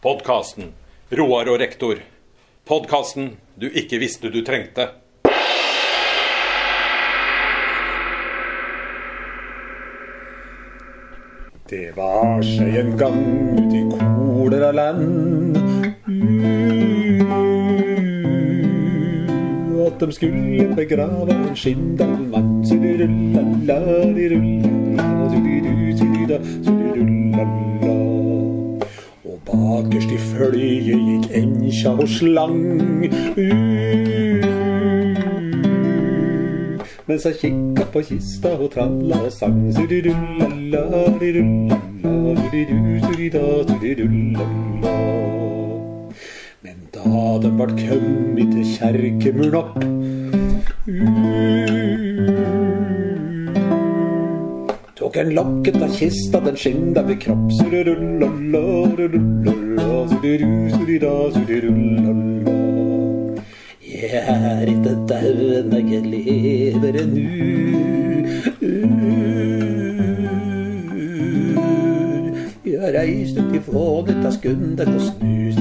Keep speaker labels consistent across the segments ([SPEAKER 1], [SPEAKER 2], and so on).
[SPEAKER 1] Podkasten Roar og rektor. Podkasten du ikke visste du trengte.
[SPEAKER 2] Det var seg en gang ut i Koleraland uh, at de skulle begrave en skinndelmann. Og bakerst i følget gikk enkja og slang. Uh, mens jeg kikka på kista og tralla og sang. Men da den vart kommet til kjerkemuren opp Tok en lokket av kista, den skinda ved kropp. Jeg er ikke daud, jeg lever nu. Jeg reiste til fånet av skundet og snus.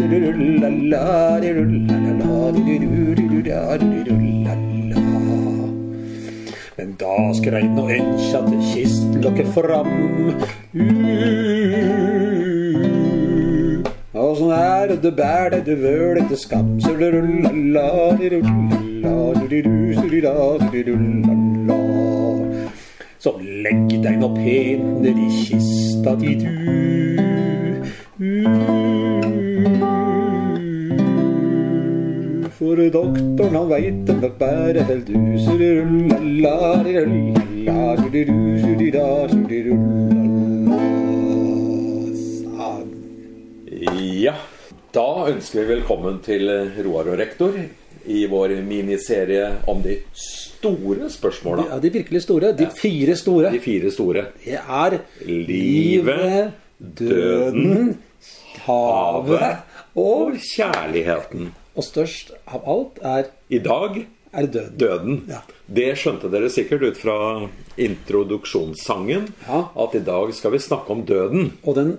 [SPEAKER 2] Men da skreid nå enkja til kistlokket fram. Åssen er det bær det, du vøl etter skam. Så legg deg nå pent ned i kista di, du. For doktoren han veit at nok bare helt du.
[SPEAKER 1] Ja, da ønsker vi velkommen til Roar og rektor i vår miniserie om de store spørsmåla.
[SPEAKER 2] Ja, de virkelig store. De fire store.
[SPEAKER 1] De fire store.
[SPEAKER 2] Det er
[SPEAKER 1] Livet,
[SPEAKER 2] døden, havet
[SPEAKER 1] og kjærligheten.
[SPEAKER 2] Og størst av alt er,
[SPEAKER 1] I dag
[SPEAKER 2] er døden.
[SPEAKER 1] døden.
[SPEAKER 2] Ja.
[SPEAKER 1] Det skjønte dere sikkert ut fra introduksjonssangen.
[SPEAKER 2] Ja.
[SPEAKER 1] At i dag skal vi snakke om døden.
[SPEAKER 2] Og den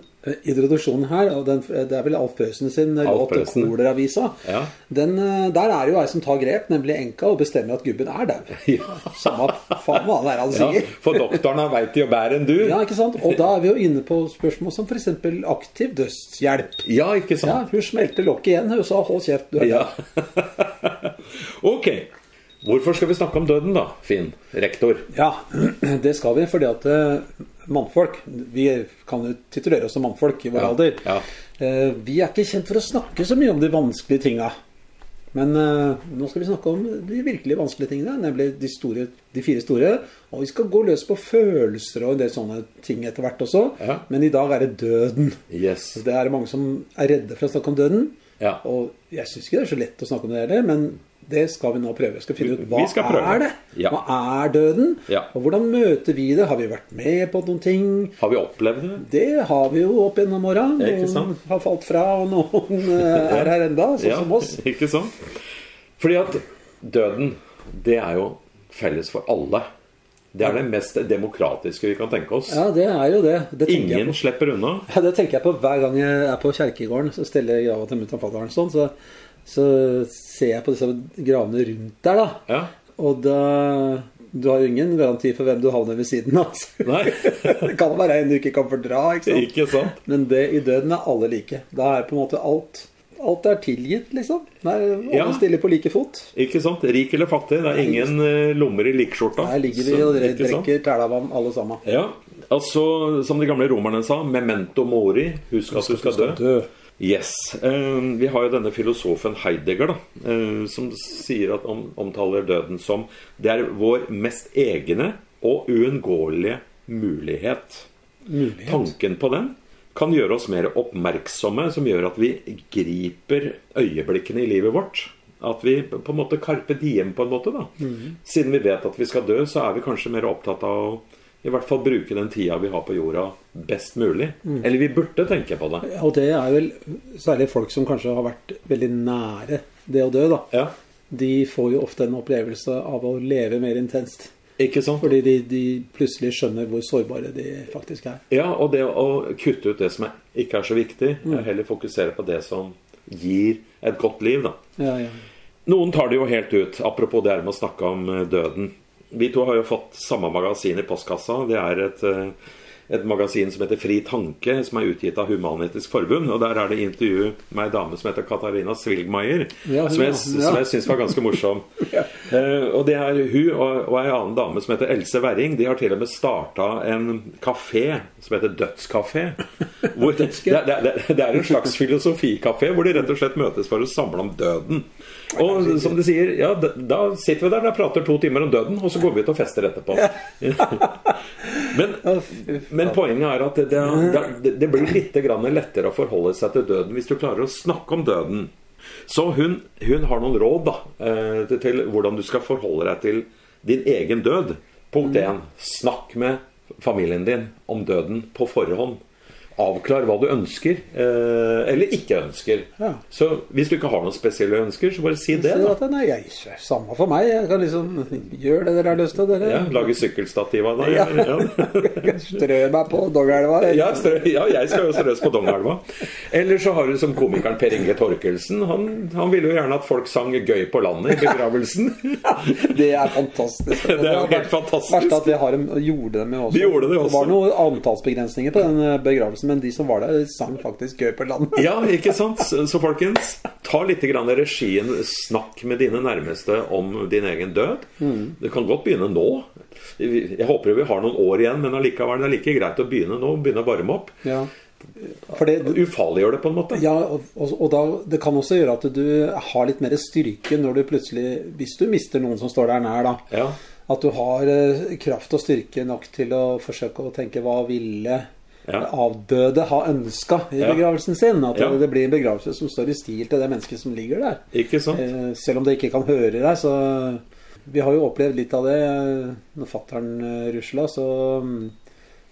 [SPEAKER 2] introduksjonen her, og den, det er vel Alf Prøysen sin eh,
[SPEAKER 1] Alf
[SPEAKER 2] låt Koleravisa,
[SPEAKER 1] Ja.
[SPEAKER 2] den, eh, der er det jo ei som tar grep, nemlig enka, og bestemmer at gubben er dau. Samme faen hva det er han
[SPEAKER 1] Ja,
[SPEAKER 2] sier.
[SPEAKER 1] for doktoren han veit jo bedre enn du.
[SPEAKER 2] Ja, ikke sant? Og da er vi jo inne på spørsmål som f.eks. aktiv dødshjelp.
[SPEAKER 1] Ja, ikke sant? Ja.
[SPEAKER 2] Hun smelter lokket igjen og sa 'hold kjeft', du er
[SPEAKER 1] Ja. ok. Hvorfor skal vi snakke om døden, da, Finn? Rektor.
[SPEAKER 2] Ja, det skal vi, fordi at eh, mannfolk Vi kan jo titulere oss som mannfolk i vår
[SPEAKER 1] Ja,
[SPEAKER 2] alder.
[SPEAKER 1] ja.
[SPEAKER 2] Eh, Vi er ikke kjent for å snakke så mye om de vanskelige tinga. Men eh, nå skal vi snakke om de virkelig vanskelige tingene, nemlig de, store, de fire store. Og vi skal gå løs på følelser og en del sånne ting etter hvert også.
[SPEAKER 1] Ja.
[SPEAKER 2] Men i dag er det døden.
[SPEAKER 1] Yes.
[SPEAKER 2] Det er mange som er redde for å snakke om døden.
[SPEAKER 1] Ja.
[SPEAKER 2] Og jeg syns ikke det er så lett å snakke om det heller, men det skal vi nå prøve. Vi skal finne ut hva
[SPEAKER 1] skal
[SPEAKER 2] er det?
[SPEAKER 1] Ja.
[SPEAKER 2] Hva er døden?
[SPEAKER 1] Ja.
[SPEAKER 2] Og hvordan møter vi det? Har vi vært med på noen ting?
[SPEAKER 1] Har vi opplevd det?
[SPEAKER 2] Det har vi jo opp gjennom åra.
[SPEAKER 1] Ja, ikke
[SPEAKER 2] Noen har falt fra, og noen eh, er her enda, sånn som oss.
[SPEAKER 1] ikke sant? Fordi at døden, det er jo felles for alle. Det er det mest demokratiske vi kan tenke oss.
[SPEAKER 2] Ja, det er jo det. Det
[SPEAKER 1] Ingen
[SPEAKER 2] på.
[SPEAKER 1] slipper unna.
[SPEAKER 2] Ja, det tenker jeg på hver gang jeg er på kjerkegården. Så steller jeg grava til mutter'n fadderen sånn, så, så ser jeg på disse gravene rundt der, da.
[SPEAKER 1] Ja.
[SPEAKER 2] Og da Du har jo ingen garanti for hvem du havner ved siden av. altså. Det kan være en du ikke kan fordra, ikke sant?
[SPEAKER 1] ikke sant?
[SPEAKER 2] Men det, i døden er alle like. Da er på en måte alt Alt er tilgitt, liksom. Nei, alle
[SPEAKER 1] Ja.
[SPEAKER 2] stiller på like fot.
[SPEAKER 1] Ikke sant? Rik eller fattig. Det er ingen eh, lommer i likskjorta.
[SPEAKER 2] Der ligger vi og drikker tælavann, alle sammen.
[SPEAKER 1] Ja, altså som de gamle romerne sa, memento mori, husk at du skal dø. Yes. Eh, vi har jo denne filosofen Heidegger, da, eh, som sier at om, omtaler døden som det er vår mest egne og uunngåelige mulighet.
[SPEAKER 2] Mulighet.
[SPEAKER 1] Tanken på den kan gjøre oss mer oppmerksomme, som gjør at vi griper øyeblikkene i livet vårt. At vi på en måte karpe diem, på en måte. da. Siden vi vet at vi skal dø, så er vi kanskje mer opptatt av å i hvert fall bruke den tida vi har på jorda, best mulig. Eller vi burde tenke på det.
[SPEAKER 2] Og det er vel særlig folk som kanskje har vært veldig nære det å dø, da.
[SPEAKER 1] Ja,
[SPEAKER 2] De får jo ofte en opplevelse av å leve mer intenst.
[SPEAKER 1] Ikke sant?
[SPEAKER 2] Fordi de, de plutselig skjønner hvor sårbare de faktisk er.
[SPEAKER 1] Ja, og det å kutte ut det som er, ikke er så viktig,
[SPEAKER 2] Mm.
[SPEAKER 1] heller fokusere på det som gir et godt liv, da.
[SPEAKER 2] Ja, ja.
[SPEAKER 1] Noen tar det jo helt ut, apropos det her med å snakke om eh, døden. Vi to har jo fått samme magasin i postkassa. Det er et, eh, et magasin som heter Fri tanke, som er utgitt av Human-Etisk Forbund. Og der er det intervju med ei dame som heter Katarina Svilgmaier,
[SPEAKER 2] Ja,
[SPEAKER 1] som jeg,
[SPEAKER 2] ja.
[SPEAKER 1] jeg syns var ganske morsom. Eh, og det er hun og, og ei annen dame som heter Else Werring. De har til og med starta en kafé som heter Dødskafé. Hvor det, det, det, det er en slags filosofikafé hvor de rett og slett møtes for å samle om døden. Og som de sier, ja, da sitter vi der og prater to timer om døden, og så går vi ut og fester etterpå. men, men poenget er at det, det, det, blir litt grann lettere å forholde seg til døden hvis du klarer å snakke om døden. Så hun, hun har noen råd da, eh, til, til hvordan du skal forholde deg til din egen død. Punkt én. Snakk med familien din om døden på forhånd. Avklar hva du ønsker, eh, eller ikke ønsker.
[SPEAKER 2] Ja.
[SPEAKER 1] Så hvis du ikke har noen spesielle ønsker, så bare si det. Da
[SPEAKER 2] at, nei, jeg, samme for meg. Jeg kan liksom gjøre det dere har lyst til. Dere.
[SPEAKER 1] ja, Lage sykkelstativ av deg.
[SPEAKER 2] Ja.
[SPEAKER 1] Ja.
[SPEAKER 2] Strø meg på Dongelva.
[SPEAKER 1] Ja, ja, jeg skal jo strøs på Dongelva. Eller så har du som komikeren Per Inge Torkelsen. Han, han ville jo gjerne at folk sang 'Gøy på landet' i begravelsen.
[SPEAKER 2] Det er fantastisk.
[SPEAKER 1] Det er jo helt fantastisk.
[SPEAKER 2] Verst at det har de, gjorde det med også.
[SPEAKER 1] De gjorde det også.
[SPEAKER 2] var noen antallsbegrensninger på den eh, begravelsen, men de som var der, sang faktisk gøy på land.
[SPEAKER 1] Ja, ikke sant? Så, folkens, ta litt grann regien. Snakk med dine nærmeste om din egen død. Det kan godt begynne nå. Jeg håper vi har noen år igjen, men allikevel det er like greit å begynne nå. Begynne å varme opp.
[SPEAKER 2] Ja. Fordi,
[SPEAKER 1] Ufarliggjør det på en måte.
[SPEAKER 2] ja, og, og, og da, det kan også gjøre at du har litt mer styrke når du plutselig Hvis du mister noen som står der nær, da.
[SPEAKER 1] Ja.
[SPEAKER 2] At du har eh, kraft og styrke nok til å forsøke å tenke hva ville
[SPEAKER 1] Ja.
[SPEAKER 2] avdøde ha ønska i begravelsen sin? At
[SPEAKER 1] Ja.
[SPEAKER 2] det blir en begravelse som står i stil til det mennesket som ligger der.
[SPEAKER 1] Ikke sant?
[SPEAKER 2] Eh, Selv om det ikke kan høre deg, så Vi har jo opplevd litt av det. Når fattern rusla, så mm,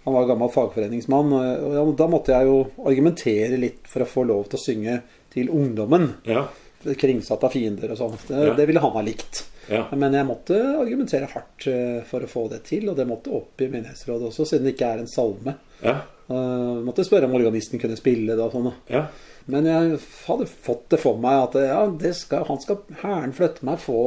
[SPEAKER 2] Han var gammel fagforeningsmann. Og da måtte jeg jo argumentere litt for å få lov til å synge til ungdommen.
[SPEAKER 1] Ja.
[SPEAKER 2] Kringsatt av fiender og sånn. Det,
[SPEAKER 1] Ja.
[SPEAKER 2] det ville han ha likt.
[SPEAKER 1] Ja.
[SPEAKER 2] Men jeg måtte argumentere hardt eh, for å få det til, og det måtte opp i menighetsrådet også, siden det ikke er en salme.
[SPEAKER 1] Ja.
[SPEAKER 2] Uh, måtte spørre om organisten kunne spille det og sånn. da.
[SPEAKER 1] ja.
[SPEAKER 2] Men jeg hadde fått det for meg at ja, det skal, han skal Hæren flytte meg få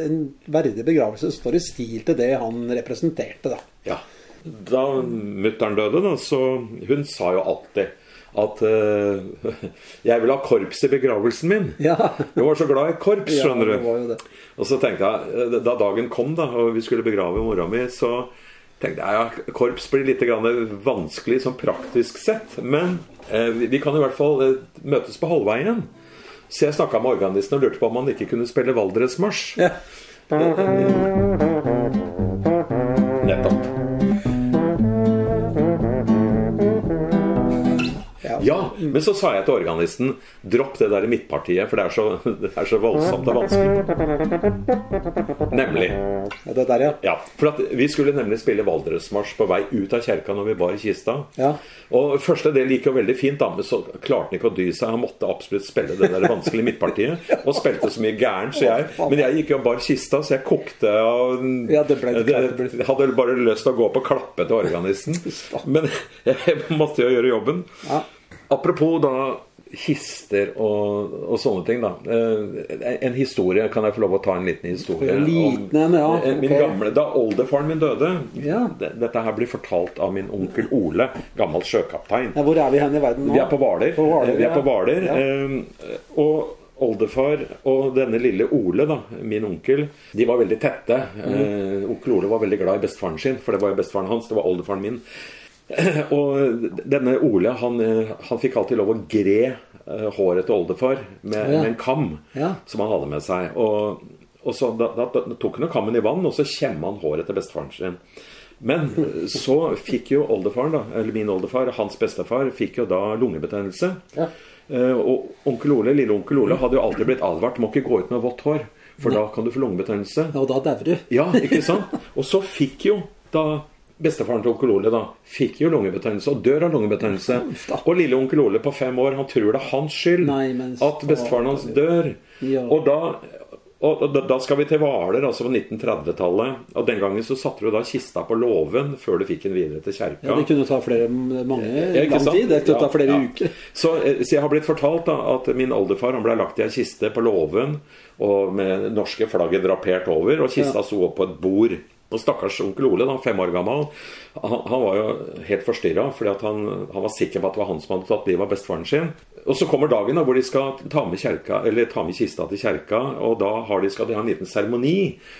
[SPEAKER 2] en verdig begravelse Det står i stil til det han representerte, da.
[SPEAKER 1] Ja. Da mutter'n døde, da, så Hun sa jo alltid at uh, jeg vil ha korps i begravelsen min.
[SPEAKER 2] Ja,
[SPEAKER 1] Hun var så glad i korps,
[SPEAKER 2] ja
[SPEAKER 1] skjønner
[SPEAKER 2] det
[SPEAKER 1] du.
[SPEAKER 2] det.
[SPEAKER 1] Og så tenkte jeg, eh, da dagen kom da, og vi skulle begrave mora mi, så tenkte jeg ja, korps blir litt grann vanskelig sånn praktisk sett. Men eh, vi vi kan i hvert fall eh, møtes på halvveien. Så jeg snakka med organisten og lurte på om han ikke kunne spille Valdresmarsj.
[SPEAKER 2] Ja. Ja,
[SPEAKER 1] men så sa jeg til organisten Dropp det der i midtpartiet, for det er så, det er så voldsomt og vanskelig. Nemlig.
[SPEAKER 2] Ja, det der, ja.
[SPEAKER 1] Ja, for at Vi skulle nemlig spille Valdresmarsj på vei ut av kjerka når vi bar kista.
[SPEAKER 2] Ja.
[SPEAKER 1] Og første del gikk jo veldig fint, da, men så klarte han ikke å dy seg. Han måtte absolutt spille det der vanskelige midtpartiet. Og spilte så mye gærent, så jeg Men jeg gikk jo og bar kista, så jeg kokte og
[SPEAKER 2] Ja, det ble-
[SPEAKER 1] det, hadde bare lyst til å gå opp og klappe til organisten. Men jeg måtte jo gjøre jobben.
[SPEAKER 2] Ja.
[SPEAKER 1] Apropos da kister og, og sånne ting, da. Eh, En historie, kan jeg få lov å ta en liten historie?
[SPEAKER 2] Liten en, ja,
[SPEAKER 1] okay. Min gamle, Da oldefaren min døde
[SPEAKER 2] Ja.
[SPEAKER 1] Dette her blir fortalt av min onkel Ole, gammel sjøkaptein.
[SPEAKER 2] Ja, hvor er vi hen i verden nå?
[SPEAKER 1] Vi er på Hvaler. Eh, Vi er på. Hvaler. Eh, Og oldefar og denne lille Ole, da, min onkel, de var veldig tette. Eh, onkel Ole var veldig glad i bestefaren sin, for det var jo bestefaren hans. Det var oldefaren min. Og denne Ole, han, eh, han fikk alltid lov å gre eh, håret til oldefar med,
[SPEAKER 2] Ja.
[SPEAKER 1] med en kam
[SPEAKER 2] Ja.
[SPEAKER 1] som han hadde med seg. Og, og så da, da, da tok han kammen i vann, og så kjemma han håret til bestefaren sin. Men så fikk jo oldefaren, da, eller min oldefar, hans bestefar, fikk jo da lungebetennelse.
[SPEAKER 2] Ja.
[SPEAKER 1] Eh, og onkel Ole, lille onkel Ole hadde jo alltid blitt advart må ikke gå ut med vått hår, for da kan du få lungebetennelse.
[SPEAKER 2] Og da dauer du.
[SPEAKER 1] Ja, ikke sant? Og så fikk jo da bestefaren til onkel Ole da, fikk jo lungebetennelse og dør av lungebetennelse. Og lille onkel Ole på fem år, han tror det er hans skyld
[SPEAKER 2] Nei,
[SPEAKER 1] at bestefaren hans dør.
[SPEAKER 2] Ja.
[SPEAKER 1] Og da Og da- da skal vi til Hvaler, altså på 1930-tallet. Og den gangen så satte du da kista på låven før du fikk den videre til kjerka.
[SPEAKER 2] Ja, det kunne ta flere, mange
[SPEAKER 1] Ja,
[SPEAKER 2] lang tid. Det kunne ta flere
[SPEAKER 1] ja.
[SPEAKER 2] uker.
[SPEAKER 1] Så, eh, så jeg har blitt fortalt da at min oldefar han ble lagt i ei kiste på låven og med norske flagget drapert over, og kista sto opp på et bord. Og stakkars onkel Ole, da, fem år gammel, han, han var jo helt forstyrra, fordi han, han var sikker på at det var han som hadde tatt livet av bestefaren sin. Og så kommer dagen da, hvor de skal ta med, kjerka, eller ta med kista til kjerka, og da har de, skal de ha en liten seremoni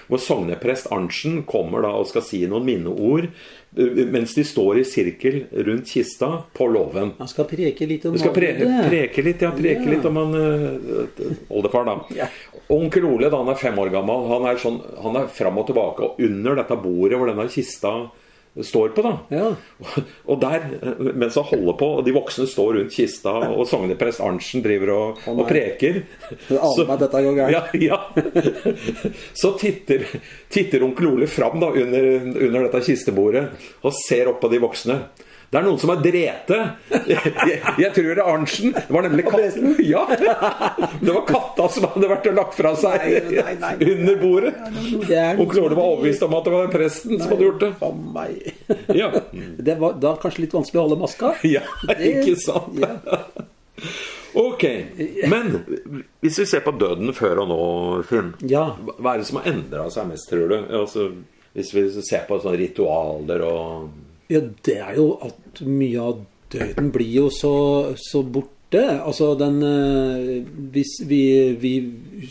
[SPEAKER 1] hvor sogneprest Arntzen kommer da og skal si noen minneord eh, mens de står i sirkel rundt kista på låven.
[SPEAKER 2] Han skal preke litt om
[SPEAKER 1] skal pre preke litt, ja. Preke
[SPEAKER 2] Ja.
[SPEAKER 1] litt om han uh, oldefar, da.
[SPEAKER 2] Ja.
[SPEAKER 1] Onkel Ole, da han er fem år gammel, han er, sånn, han er fram og tilbake og under dette bordet hvor denne kista står på, da.
[SPEAKER 2] Ja.
[SPEAKER 1] Og der, mens han holder på, og de voksne står rundt kista, og sogneprest Arntzen driver og,
[SPEAKER 2] oh,
[SPEAKER 1] og preker
[SPEAKER 2] Du aner meg at dette går gærent.
[SPEAKER 1] ja, ja. Så titter, titter onkel Ole fram da under, under dette kistebordet og ser opp på de voksne. Det er noen som er drete. Jeg, jeg, tror det er Arntzen. Det var nemlig katten. Ja. Det var katta som hadde vært og lagt fra seg
[SPEAKER 2] Nei, nei, nei.
[SPEAKER 1] under bordet.
[SPEAKER 2] Og
[SPEAKER 1] Onkel Ole var overbevist om at det var presten som hadde gjort det.
[SPEAKER 2] For meg.
[SPEAKER 1] Ja,
[SPEAKER 2] Det var da kanskje litt vanskelig å holde maska.
[SPEAKER 1] ja ikke sant?
[SPEAKER 2] Ja.
[SPEAKER 1] Ok. Men hvis vi ser på døden før og nå, Finn.
[SPEAKER 2] Ja.
[SPEAKER 1] Hva er det som har endra seg mest, tror du? Altså, hvis vi ser på sånne ritualer og
[SPEAKER 2] Ja, det er jo at mye av døden blir jo så, så borte. Altså den eh, Hvis vi, vi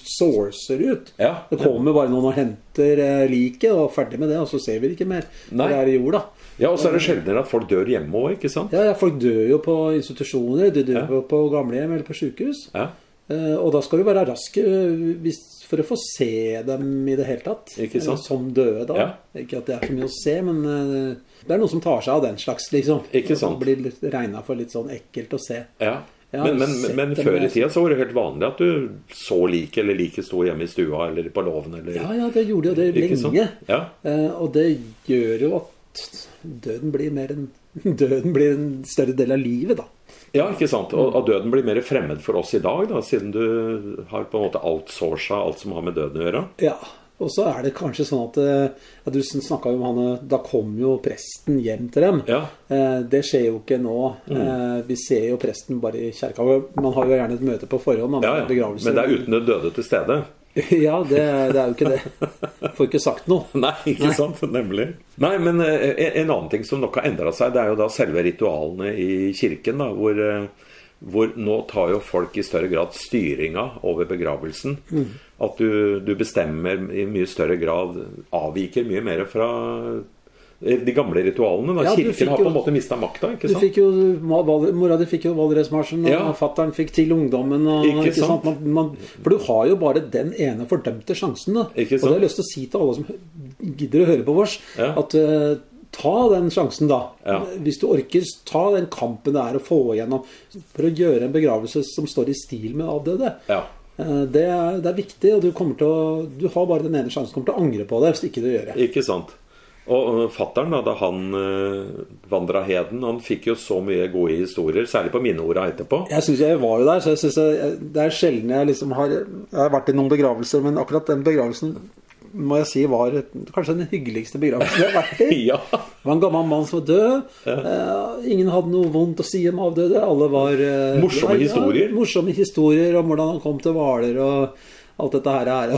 [SPEAKER 2] sourcer ut
[SPEAKER 1] Ja.
[SPEAKER 2] Det kommer bare noen og henter eh, liket, og ferdig med det, og så ser vi det ikke mer.
[SPEAKER 1] Nei.
[SPEAKER 2] Det er i jorda.
[SPEAKER 1] Ja, og så er det sjeldnere at folk dør hjemme òg, ikke sant?
[SPEAKER 2] Ja, ja, folk dør jo på institusjoner, de dør
[SPEAKER 1] Ja.
[SPEAKER 2] på, gamlehjem eller på sykehus.
[SPEAKER 1] Ja.
[SPEAKER 2] Eh, og da skal du være rask eh, for å få se dem i det hele tatt.
[SPEAKER 1] Ikke sant?
[SPEAKER 2] Som døde, da.
[SPEAKER 1] Ja.
[SPEAKER 2] Ikke at det er for mye å se, men eh, det er noen som tar seg av den slags, liksom.
[SPEAKER 1] Ikke sant?
[SPEAKER 2] Det blir regna for litt sånn ekkelt å se.
[SPEAKER 1] ja. Men, men, men før i tida så var det helt vanlig at du så liket, eller liket sto hjemme i stua eller på låven eller
[SPEAKER 2] Ja, ja, det gjorde jo det lenge.
[SPEAKER 1] Ja.
[SPEAKER 2] Eh, og det gjør jo at døden blir mer en Døden blir en større del av livet, da.
[SPEAKER 1] Ja, ikke sant? Og, og døden blir mer fremmed for oss i dag, da, siden du har på en måte outsourca alt som har med døden å gjøre.
[SPEAKER 2] Ja. Og så er det kanskje sånn at eh, ja, Du snakka jo om han eh, Da kom jo presten hjem til dem.
[SPEAKER 1] Ja.
[SPEAKER 2] Eh, det skjer jo ikke nå. Eh, vi ser jo presten bare i kjerka. Man har jo gjerne et møte på forhånd. man
[SPEAKER 1] Ja, ja. Men det er uten den døde til stede.
[SPEAKER 2] ja, det, det er jo ikke det. Får ikke sagt noe.
[SPEAKER 1] Nei, ikke sant? Nemlig. Nei, men eh, en en annen ting som nok har endra seg, det er jo da selve ritualene i kirken. da, hvor, eh, hvor nå tar jo folk i større grad styringa over begravelsen.
[SPEAKER 2] Mm.
[SPEAKER 1] At du, du bestemmer i mye større grad Avviker mye mer fra de gamle ritualene. Da.
[SPEAKER 2] Ja,
[SPEAKER 1] Kirken har på en måte mista makta,
[SPEAKER 2] Du
[SPEAKER 1] sant?
[SPEAKER 2] fikk jo, Mora di fikk jo Valdresmarsjen, og
[SPEAKER 1] Ja.
[SPEAKER 2] fattern fikk til ungdommen. Og,
[SPEAKER 1] Ikke
[SPEAKER 2] ikke
[SPEAKER 1] sant?
[SPEAKER 2] Man, man, for du har jo bare den ene fordømte sjansen. Da. Og det har jeg lyst til å si til alle som gidder å høre på vårs,
[SPEAKER 1] Ja.
[SPEAKER 2] at uh, ta den sjansen, da.
[SPEAKER 1] Ja.
[SPEAKER 2] Hvis du orker, ta den kampen det er å få igjennom for å gjøre en begravelse som står i stil med avdøde.
[SPEAKER 1] Ja.
[SPEAKER 2] Eh, Det er, det er viktig, og du, å, du har bare den ene sjansen. Du kommer til å angre på det hvis ikke du gjør det.
[SPEAKER 1] Ikke sant. Og fattern, da, han uh, vandra heden, han fikk jo så mye gode historier, særlig på mine ord etterpå.
[SPEAKER 2] Jeg synes jeg var jo der, så jeg synes jeg, det er sjelden jeg liksom har Jeg har vært i noen begravelser, men akkurat den begravelsen må jeg si var kanskje den hyggeligste begravelsen jeg har vært i.
[SPEAKER 1] Ja.
[SPEAKER 2] Det var en gammel mann som var død. Eh, ingen hadde noe vondt å si om avdøde. Alle var eh,
[SPEAKER 1] Morsomme
[SPEAKER 2] ja, ja,
[SPEAKER 1] historier.
[SPEAKER 2] morsomme historier om hvordan han kom til Hvaler og alt dette her. er.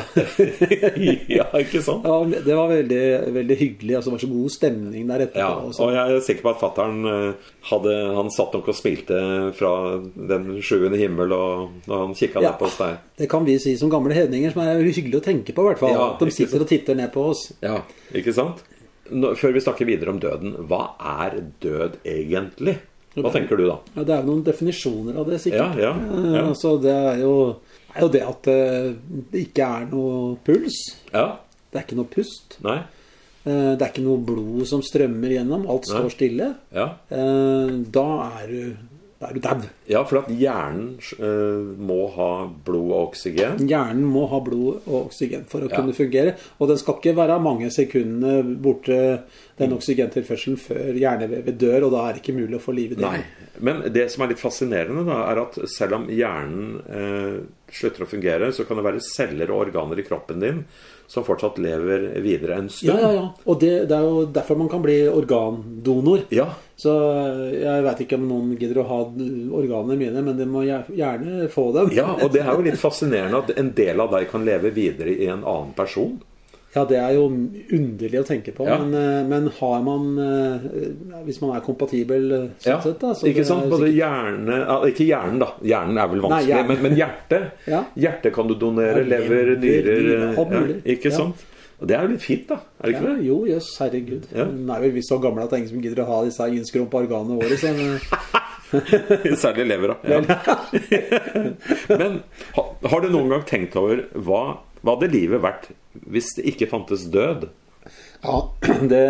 [SPEAKER 1] ja, ikke sant?
[SPEAKER 2] Ja, det var veldig, veldig hyggelig. Altså, det var så god stemning der etterpå.
[SPEAKER 1] Ja,
[SPEAKER 2] og
[SPEAKER 1] og jeg er sikker på at fattern hadde Han satt nok og smilte fra den sjuende himmel og og han kikka
[SPEAKER 2] Ja.
[SPEAKER 1] ned på oss der.
[SPEAKER 2] Det kan vi si som gamle hedninger, som er hyggelig å tenke på. i hvert fall
[SPEAKER 1] Ja,
[SPEAKER 2] At de sitter
[SPEAKER 1] sant.
[SPEAKER 2] og titter ned på oss.
[SPEAKER 1] Ja, ikke sant? Nå, før vi snakker videre om døden, hva er død egentlig? Hva tenker du da?
[SPEAKER 2] Ja, Det er jo noen definisjoner av det, sikkert.
[SPEAKER 1] Ja, ja,
[SPEAKER 2] Eh,
[SPEAKER 1] ja.
[SPEAKER 2] Altså, det er jo, er jo det at eh, det ikke er noe puls.
[SPEAKER 1] Ja?
[SPEAKER 2] Det er ikke noe pust.
[SPEAKER 1] Nei?
[SPEAKER 2] Eh, Det er ikke noe blod som strømmer gjennom. Alt
[SPEAKER 1] Nei.
[SPEAKER 2] står stille.
[SPEAKER 1] Ja?
[SPEAKER 2] Eh, Da er du da er du dau.
[SPEAKER 1] Ja, for at hjernen uh, må ha blod og oksygen.
[SPEAKER 2] Hjernen må ha blod og oksygen for å
[SPEAKER 1] Ja.
[SPEAKER 2] kunne fungere. Og den skal ikke være mange sekundene borte, den oksygentilførselen, før hjernevevet dør, og da er det ikke mulig å få liv i det.
[SPEAKER 1] Nei. Men det som er litt fascinerende, da, er at selv om hjernen uh, slutter å fungere, så kan det være celler og organer i kroppen din som fortsatt lever videre en stund.
[SPEAKER 2] ja, ja. ja. Og det, det er jo derfor man kan bli organdonor.
[SPEAKER 1] Ja,
[SPEAKER 2] Så jeg veit ikke om noen gidder å ha organene mine, men de må gjerne få dem.
[SPEAKER 1] ja, og det er jo litt fascinerende at en del av deg kan leve videre i en annen person.
[SPEAKER 2] Ja, det er jo underlig å tenke på.
[SPEAKER 1] Ja.
[SPEAKER 2] Men, eh, men har man eh, Hvis man er kompatibel eh, sånn
[SPEAKER 1] Ja,
[SPEAKER 2] sett, da så
[SPEAKER 1] ikke sant? Både
[SPEAKER 2] sikkert-
[SPEAKER 1] hjerne Ikke hjernen, da. Hjernen er vel vanskelig.
[SPEAKER 2] hjernen.
[SPEAKER 1] men, men hjertet
[SPEAKER 2] Ja.
[SPEAKER 1] Hjertet kan du donere. Lever, nyrer. Ikke sant? Og det er jo litt fint, da. Er det ikke
[SPEAKER 2] ja,
[SPEAKER 1] det?
[SPEAKER 2] Jo, jøss, herregud.
[SPEAKER 1] Ja.
[SPEAKER 2] Nei er vi er så gamle at det er ingen som gidder å ha disse innskrumpa organene våre. Så,
[SPEAKER 1] Særlig levera. Ja. Men har, har du noen gang tenkt over hva, hva hadde livet vært hvis det ikke fantes død?
[SPEAKER 2] ja, det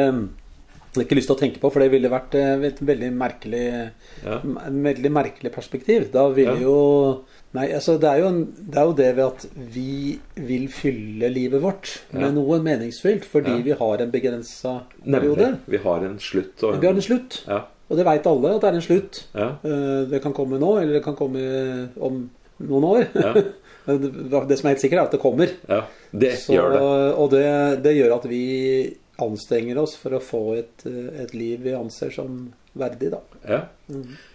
[SPEAKER 2] har ikke lyst til å tenke på, for det ville vært eh, et veldig merkelig,
[SPEAKER 1] Ja.
[SPEAKER 2] veldig merkelig perspektiv. Da ville
[SPEAKER 1] Ja.
[SPEAKER 2] jo Nei, altså det er jo, en, det er jo det ved at vi vil fylle livet vårt med
[SPEAKER 1] Ja.
[SPEAKER 2] noe meningsfylt fordi
[SPEAKER 1] Ja.
[SPEAKER 2] vi har en begrensa periode.
[SPEAKER 1] Vi har en slutt. Og
[SPEAKER 2] Vi har en slutt.
[SPEAKER 1] Ja.
[SPEAKER 2] Og det veit alle at det er en slutt.
[SPEAKER 1] Ja.
[SPEAKER 2] Eh, Det kan komme nå, eller det kan komme om noen år. Det som er helt sikkert, er at det kommer.
[SPEAKER 1] ja. Det
[SPEAKER 2] Så,
[SPEAKER 1] gjør det.
[SPEAKER 2] og det, det gjør at vi anstrenger oss for å få et, et liv vi anser som verdig, da.
[SPEAKER 1] Ja.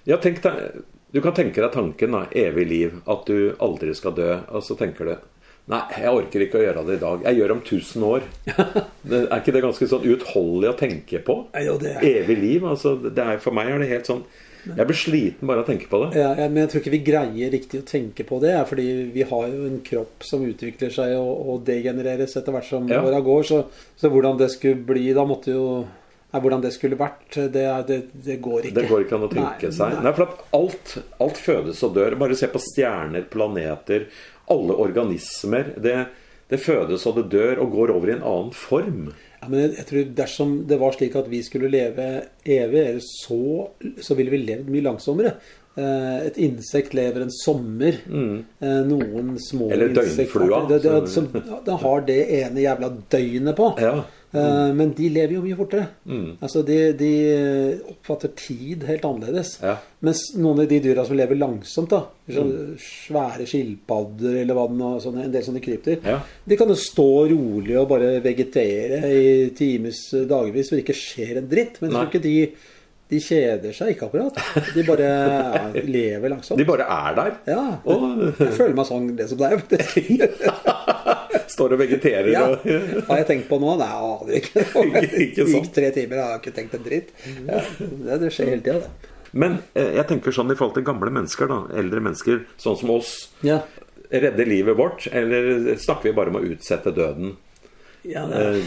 [SPEAKER 1] ja, tenk deg Du kan tenke deg tanken, da. Evig liv. At du aldri skal dø. Og så tenker du Nei, jeg orker ikke å gjøre det i dag. Jeg gjør det om 1000 år. Det, er ikke det ganske sånn uutholdelig å tenke på?
[SPEAKER 2] Jo, det
[SPEAKER 1] Evig liv. altså det er, For meg er det helt sånn Jeg blir sliten bare av å tenke på det.
[SPEAKER 2] Ja, men jeg tror ikke vi greier riktig å tenke på det. Fordi vi har jo en kropp som utvikler seg og, og degenereres etter hvert som
[SPEAKER 1] Ja.
[SPEAKER 2] åra går. Så, så hvordan det skulle bli da, måtte jo Nei, hvordan det skulle vært, det, det, det går ikke.
[SPEAKER 1] Det går ikke an å tenke
[SPEAKER 2] Nei,
[SPEAKER 1] seg.
[SPEAKER 2] nei.
[SPEAKER 1] Nei, for alt, alt fødes og dør. Bare se på stjerner, planeter, alle organismer. Det, det fødes og det dør og går over i en annen form.
[SPEAKER 2] Ja, men jeg, jeg tror Dersom det var slik at vi skulle leve evig, eller så, så ville vi levd mye langsommere. Eh, Et insekt lever en sommer. Eh, Noen små
[SPEAKER 1] insekter Eller døgnflua,
[SPEAKER 2] Det, det,
[SPEAKER 1] som-
[SPEAKER 2] som, den har det ene jævla døgnet på.
[SPEAKER 1] Ja.
[SPEAKER 2] Eh, Men de lever jo mye fortere.
[SPEAKER 1] Mm.
[SPEAKER 2] Altså de, de oppfatter tid helt annerledes.
[SPEAKER 1] Ja.
[SPEAKER 2] Mens noen av de dyra som lever langsomt, da, mm. svære skilpadder eller hva det nå sånne, en del sånne krypdyr,
[SPEAKER 1] Ja.
[SPEAKER 2] de kan jo stå rolig og bare vegetere i times, dagevis, hvor det ikke skjer en dritt. Men tror ikke de, de kjeder seg ikke akkurat. De bare ja, lever langsomt.
[SPEAKER 1] De bare er der.
[SPEAKER 2] Ja.
[SPEAKER 1] Og
[SPEAKER 2] Jeg føler meg sånn det som deg, faktisk.
[SPEAKER 1] står og vegeterer
[SPEAKER 2] Ja.
[SPEAKER 1] og
[SPEAKER 2] Har jeg tenkt på nå? Nei, jeg aner ikke. Det
[SPEAKER 1] sant.
[SPEAKER 2] gikk tre timer, jeg har ikke tenkt en dritt. Ja, det, det skjer hele tida, det.
[SPEAKER 1] Men eh, jeg tenker sånn i forhold til gamle mennesker, da. Eldre mennesker, sånn som oss.
[SPEAKER 2] Ja.
[SPEAKER 1] Redde livet vårt, eller snakker vi bare om å utsette døden?
[SPEAKER 2] Ja, det,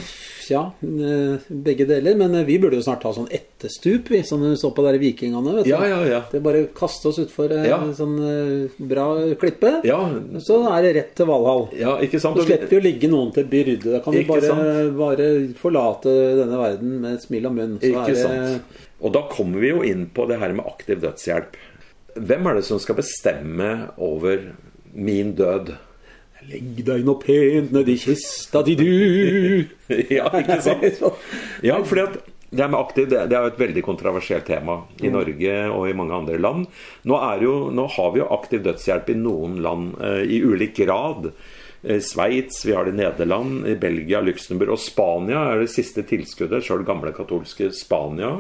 [SPEAKER 2] ja, eh, begge deler. Men eh, vi burde jo snart ha sånn etterstup, vi, som du så på der vikingene. Vet du.
[SPEAKER 1] Ja, ja, ja.
[SPEAKER 2] Det er bare å kaste oss utfor en
[SPEAKER 1] Ja.
[SPEAKER 2] en sånn eh, bra klippe.
[SPEAKER 1] Ja,
[SPEAKER 2] Så er det rett til Valhall.
[SPEAKER 1] ja ikke sant?
[SPEAKER 2] Så slipper å ligge noen til byrde. Da kan vi bare, bare forlate denne verden med et smil om munnen. Så
[SPEAKER 1] Ikke
[SPEAKER 2] det,
[SPEAKER 1] sant. Og da kommer vi jo inn på det her med aktiv dødshjelp. Hvem er det som skal bestemme over min død?
[SPEAKER 2] Legg deg nå pent nedi kista di, du.
[SPEAKER 1] ja, ikke sant? Ja, fordi at det med aktiv, det, er jo et veldig kontroversielt tema i Norge og i mange andre land. Nå, jo, nå har vi jo aktiv dødshjelp i noen land eh, i ulik grad. Eh, Sveits, vi har det i Nederland, i Belgia, Luxembourg og Spania er det siste tilskuddet. Sjøl gamle katolske Spania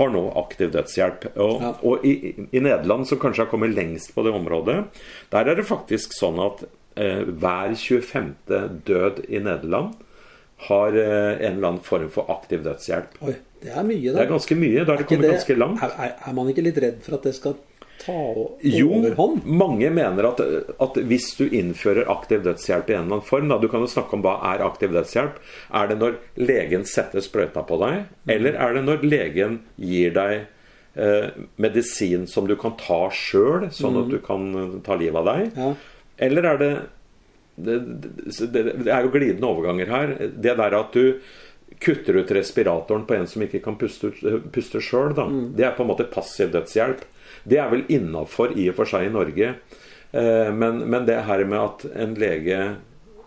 [SPEAKER 1] har nå aktiv dødshjelp. Og,
[SPEAKER 2] Ja.
[SPEAKER 1] og i, i Nederland, som kanskje har kommet lengst på det området, der er det faktisk sånn at hver 25. død i Nederland har eh, en eller annen form for aktiv dødshjelp.
[SPEAKER 2] Oi, det er mye, da.
[SPEAKER 1] Det er ganske mye. Da har det kommet
[SPEAKER 2] det-
[SPEAKER 1] ganske langt.
[SPEAKER 2] Er, er, man ikke litt redd for at det skal ta overhånd?
[SPEAKER 1] Jo, mange mener at, at hvis du innfører aktiv dødshjelp i en eller annen form da, Du kan jo snakke om hva er aktiv dødshjelp. Er det når legen setter sprøyta på deg, eller er det når legen gir deg eh, medisin som du kan ta sjøl, sånn at du kan eh, ta livet av deg?
[SPEAKER 2] Ja.
[SPEAKER 1] Eller er det det, det det er jo glidende overganger her. Det der at du kutter ut respiratoren på en som ikke kan puste, sjøl, da. Det er på en måte passiv dødshjelp. Det er vel innafor i og for seg i Norge. Eh, Men, men det her med at en lege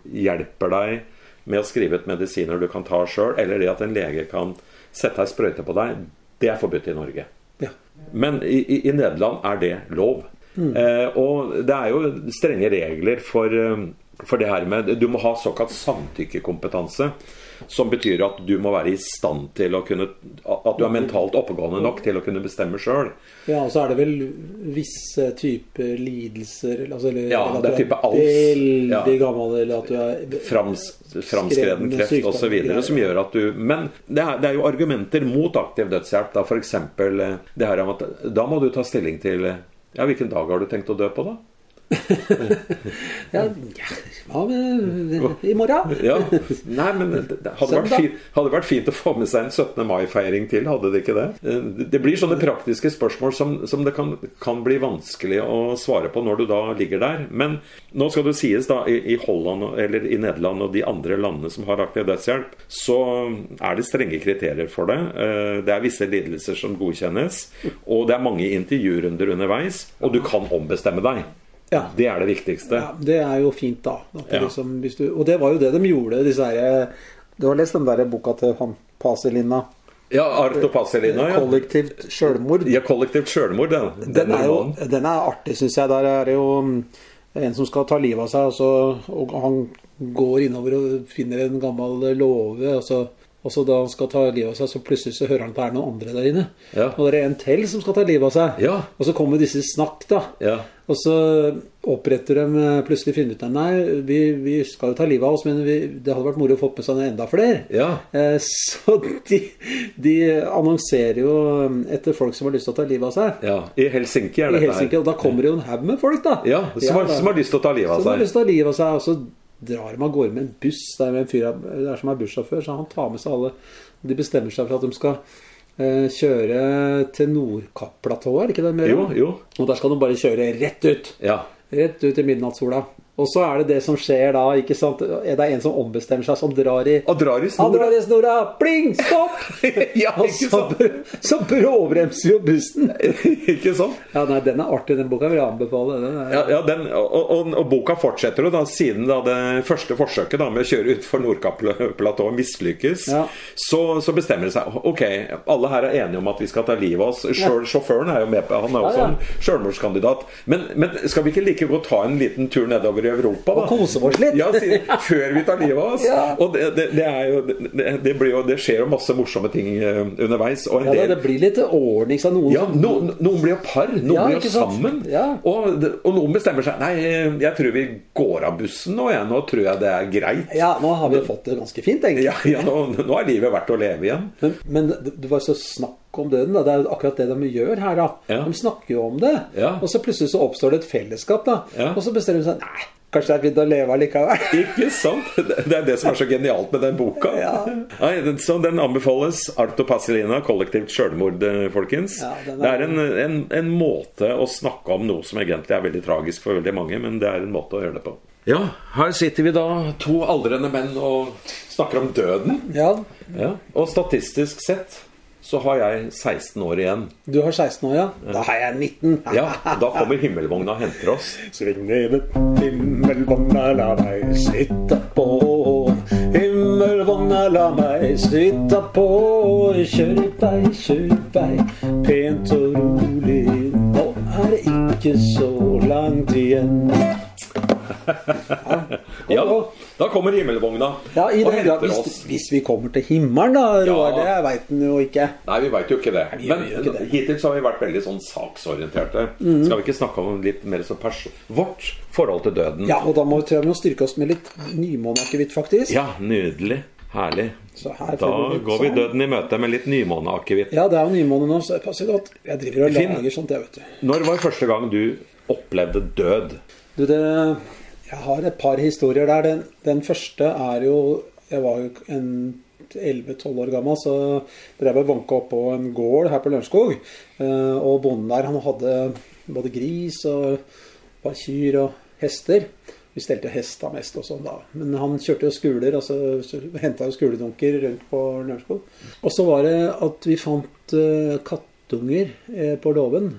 [SPEAKER 1] hjelper deg med å skrive ut medisiner du kan ta sjøl, eller det at en lege kan sette ei sprøyte på deg, det er forbudt i Norge.
[SPEAKER 2] Ja.
[SPEAKER 1] Men i, i, i Nederland er det lov. Eh, og det er jo strenge regler for, eh, for det her med Du må ha såkalt samtykkekompetanse. Som betyr at du må være i stand til å kunne At du er mentalt oppegående nok til å kunne bestemme sjøl.
[SPEAKER 2] Ja, og så er det vel visse typer lidelser altså, eller,
[SPEAKER 1] Ja,
[SPEAKER 2] eller
[SPEAKER 1] det er type ALS.
[SPEAKER 2] Veldig
[SPEAKER 1] Ja.
[SPEAKER 2] gammel, eller at du er
[SPEAKER 1] Frams, framskreden kreft osv. som gjør at du Men det er, det er jo argumenter mot aktiv dødshjelp. Da f.eks. det her om at da må du ta stilling til eh, Ja, hvilken dag har du tenkt å dø på, da?
[SPEAKER 2] Ja, hva med i morgen?
[SPEAKER 1] Ja, nei, men det det hadde vært, fint, hadde vært fint å få med seg en 17. mai-feiring til, hadde det ikke det? Eh, Det blir sånne praktiske spørsmål som, som det kan, kan bli vanskelig å svare på når du da ligger der. Men nå skal det sies, da, i, i Holland eller i Nederland og de andre landene som har aktiv dødshjelp, så er det strenge kriterier for det. Eh, Det er visse lidelser som godkjennes, og det er mange intervjurunder underveis, og du kan ombestemme deg.
[SPEAKER 2] Ja.
[SPEAKER 1] Det er det viktigste.
[SPEAKER 2] Ja, det er jo fint, da. Det
[SPEAKER 1] Ja.
[SPEAKER 2] liksom, du, og det var jo det de gjorde, her Du har lest den der boka til han Paselina?
[SPEAKER 1] Ja, Arto Paselina. ja.
[SPEAKER 2] Kollektivt sjølmord.
[SPEAKER 1] Ja, kollektivt sjølmord, den.
[SPEAKER 2] Den er jo den er artig, syns jeg. Der er det jo mm, en som skal ta livet av seg, og, så, og han går innover og finner en gammel låve. Og så, og så da han skal ta livet av seg, så plutselig så hører han at det er noen andre der inne.
[SPEAKER 1] Ja.
[SPEAKER 2] Og det er en til som skal ta livet av seg.
[SPEAKER 1] Ja.
[SPEAKER 2] Og så kommer disse snakk, da.
[SPEAKER 1] Ja.
[SPEAKER 2] Og så oppretter de eh, plutselig finner ut at nei, vi, vi skal jo ta livet av oss, men vi, det hadde vært moro å få med seg enda flere.
[SPEAKER 1] Ja.
[SPEAKER 2] Eh, Så de, de annonserer jo etter folk som har lyst til å ta livet av seg.
[SPEAKER 1] ja. I Helsinki er
[SPEAKER 2] I
[SPEAKER 1] dette
[SPEAKER 2] Helsinki, og da kommer det jo en haug med folk, da.
[SPEAKER 1] Ja, som, har, som har lyst til å ta livet av seg.
[SPEAKER 2] Som har lyst til å ta livet av seg. Og så drar dem av gårde med en buss. Det er, med en fyr, det er som er bussjåfør, så han tar med seg alle. De bestemmer seg for at de skal eh, kjøre til Nordkapp-platået, er det ikke det? de gjør?
[SPEAKER 1] Jo, jo.
[SPEAKER 2] Og der skal de bare kjøre rett ut.
[SPEAKER 1] Ja.
[SPEAKER 2] Rett ut i midnattssola. Og så er det det som skjer da, ikke sant? Det er en som ombestemmer seg, som drar i
[SPEAKER 1] Og drar i snora.
[SPEAKER 2] drar i snora! Pling! Stopp!
[SPEAKER 1] ja,
[SPEAKER 2] Og så, så bråbremser jo bussen.
[SPEAKER 1] ikke sant?
[SPEAKER 2] Ja, nei, den er artig. Den boka vil jeg anbefale. Den er,
[SPEAKER 1] Ja, ja den, og, og, og boka fortsetter jo da, siden da det første forsøket da, med å kjøre utfor Nordkapplatået mislykkes.
[SPEAKER 2] Ja.
[SPEAKER 1] Så, så bestemmer det seg Ok, alle her er enige om at vi skal ta livet av oss. Sjøl, Sjåføren er jo med på Han er også en sjølmordskandidat. Men, men skal vi ikke like godt ta en liten tur nedover i Europa, da?
[SPEAKER 2] Og kose oss litt.
[SPEAKER 1] Ja, før vi tar livet av oss.
[SPEAKER 2] Ja.
[SPEAKER 1] Og det, det, det er jo det, det, blir jo det skjer jo masse morsomme ting eh, underveis.
[SPEAKER 2] Ja, da, det blir litt ordning. Så noen
[SPEAKER 1] ja, no, noen blir jo par, noen
[SPEAKER 2] Ja,
[SPEAKER 1] blir jo sammen.
[SPEAKER 2] Ja.
[SPEAKER 1] Og, og noen bestemmer seg Nei, jeg tror vi går av bussen nå, jeg. Nå tror jeg det er greit.
[SPEAKER 2] Ja, nå har vi fått det ganske fint, egentlig.
[SPEAKER 1] Ja, ja, nå, nå er livet verdt å leve igjen.
[SPEAKER 2] Men, men det var så snakk om døden. Da. Det er jo akkurat det de gjør her. da.
[SPEAKER 1] Ja.
[SPEAKER 2] De snakker jo om det.
[SPEAKER 1] Ja.
[SPEAKER 2] Og så plutselig så oppstår det et fellesskap. da.
[SPEAKER 1] Ja.
[SPEAKER 2] Og så bestemmer de seg Nei, kanskje det er fint å leve allikevel.
[SPEAKER 1] Ikke sant? Det er det som er så genialt med den boka.
[SPEAKER 2] Ja.
[SPEAKER 1] Nei, den, så den anbefales. Arto Pasilina, kollektivt selvmord, eh, folkens.
[SPEAKER 2] Ja, er-
[SPEAKER 1] Det er en, en, en måte å snakke om noe som egentlig er veldig tragisk for veldig mange, men det er en måte å gjøre det på. Ja, her sitter vi da, to aldrende menn, og snakker om døden.
[SPEAKER 2] Ja,
[SPEAKER 1] Ja, og statistisk sett så har jeg 16 år igjen.
[SPEAKER 2] Du har 16 år, ja. Da har jeg 19.
[SPEAKER 1] Ja, Da kommer himmelvogna og henter oss.
[SPEAKER 2] Sving ned himmelvogna, la meg sitte på. Himmelvogna, la meg sitte på. Kjør vei, kjør vei, pent og rolig. Nå er det ikke så langt igjen.
[SPEAKER 1] Ja, da kommer himmelvogna
[SPEAKER 2] Ja, i
[SPEAKER 1] og
[SPEAKER 2] grad,
[SPEAKER 1] henter
[SPEAKER 2] hvis,
[SPEAKER 1] oss.
[SPEAKER 2] hvis vi kommer til himmelen, da, Roar.
[SPEAKER 1] Ja.
[SPEAKER 2] Det veit en jo ikke.
[SPEAKER 1] Nei, vi veit jo ikke det.
[SPEAKER 2] Nei,
[SPEAKER 1] Men
[SPEAKER 2] ikke det.
[SPEAKER 1] hittil så har vi vært veldig sånn saksorienterte.
[SPEAKER 2] Mm.
[SPEAKER 1] Skal vi ikke snakke om litt mer som vårt forhold til døden?
[SPEAKER 2] Ja, og da må vi, vi styrke oss med litt nymåneakevitt, faktisk.
[SPEAKER 1] Ja, nydelig. Herlig. Da går vi
[SPEAKER 2] sånn.
[SPEAKER 1] døden i møte med litt nymåneakevitt.
[SPEAKER 2] Ja, det er jo nymåne nå, så det passer godt. Jeg driver og
[SPEAKER 1] Finn.
[SPEAKER 2] lager sånt, jeg, vet du.
[SPEAKER 1] Når var første gang du opplevde død?
[SPEAKER 2] Du, det, jeg har et par historier der. Den, den første er jo Jeg var jo en 11-12 år gammel, så drev jeg og vanka opp på en gård her på Lørenskog. Eh, Og bonden der, han hadde både gris og et par kyr og hester. Vi stelte hesta mest og sånn da. Men han kjørte jo skuler, altså henta jo skuledunker rundt på Lørenskog. Og så var det at vi fant eh, kattunger eh, på låven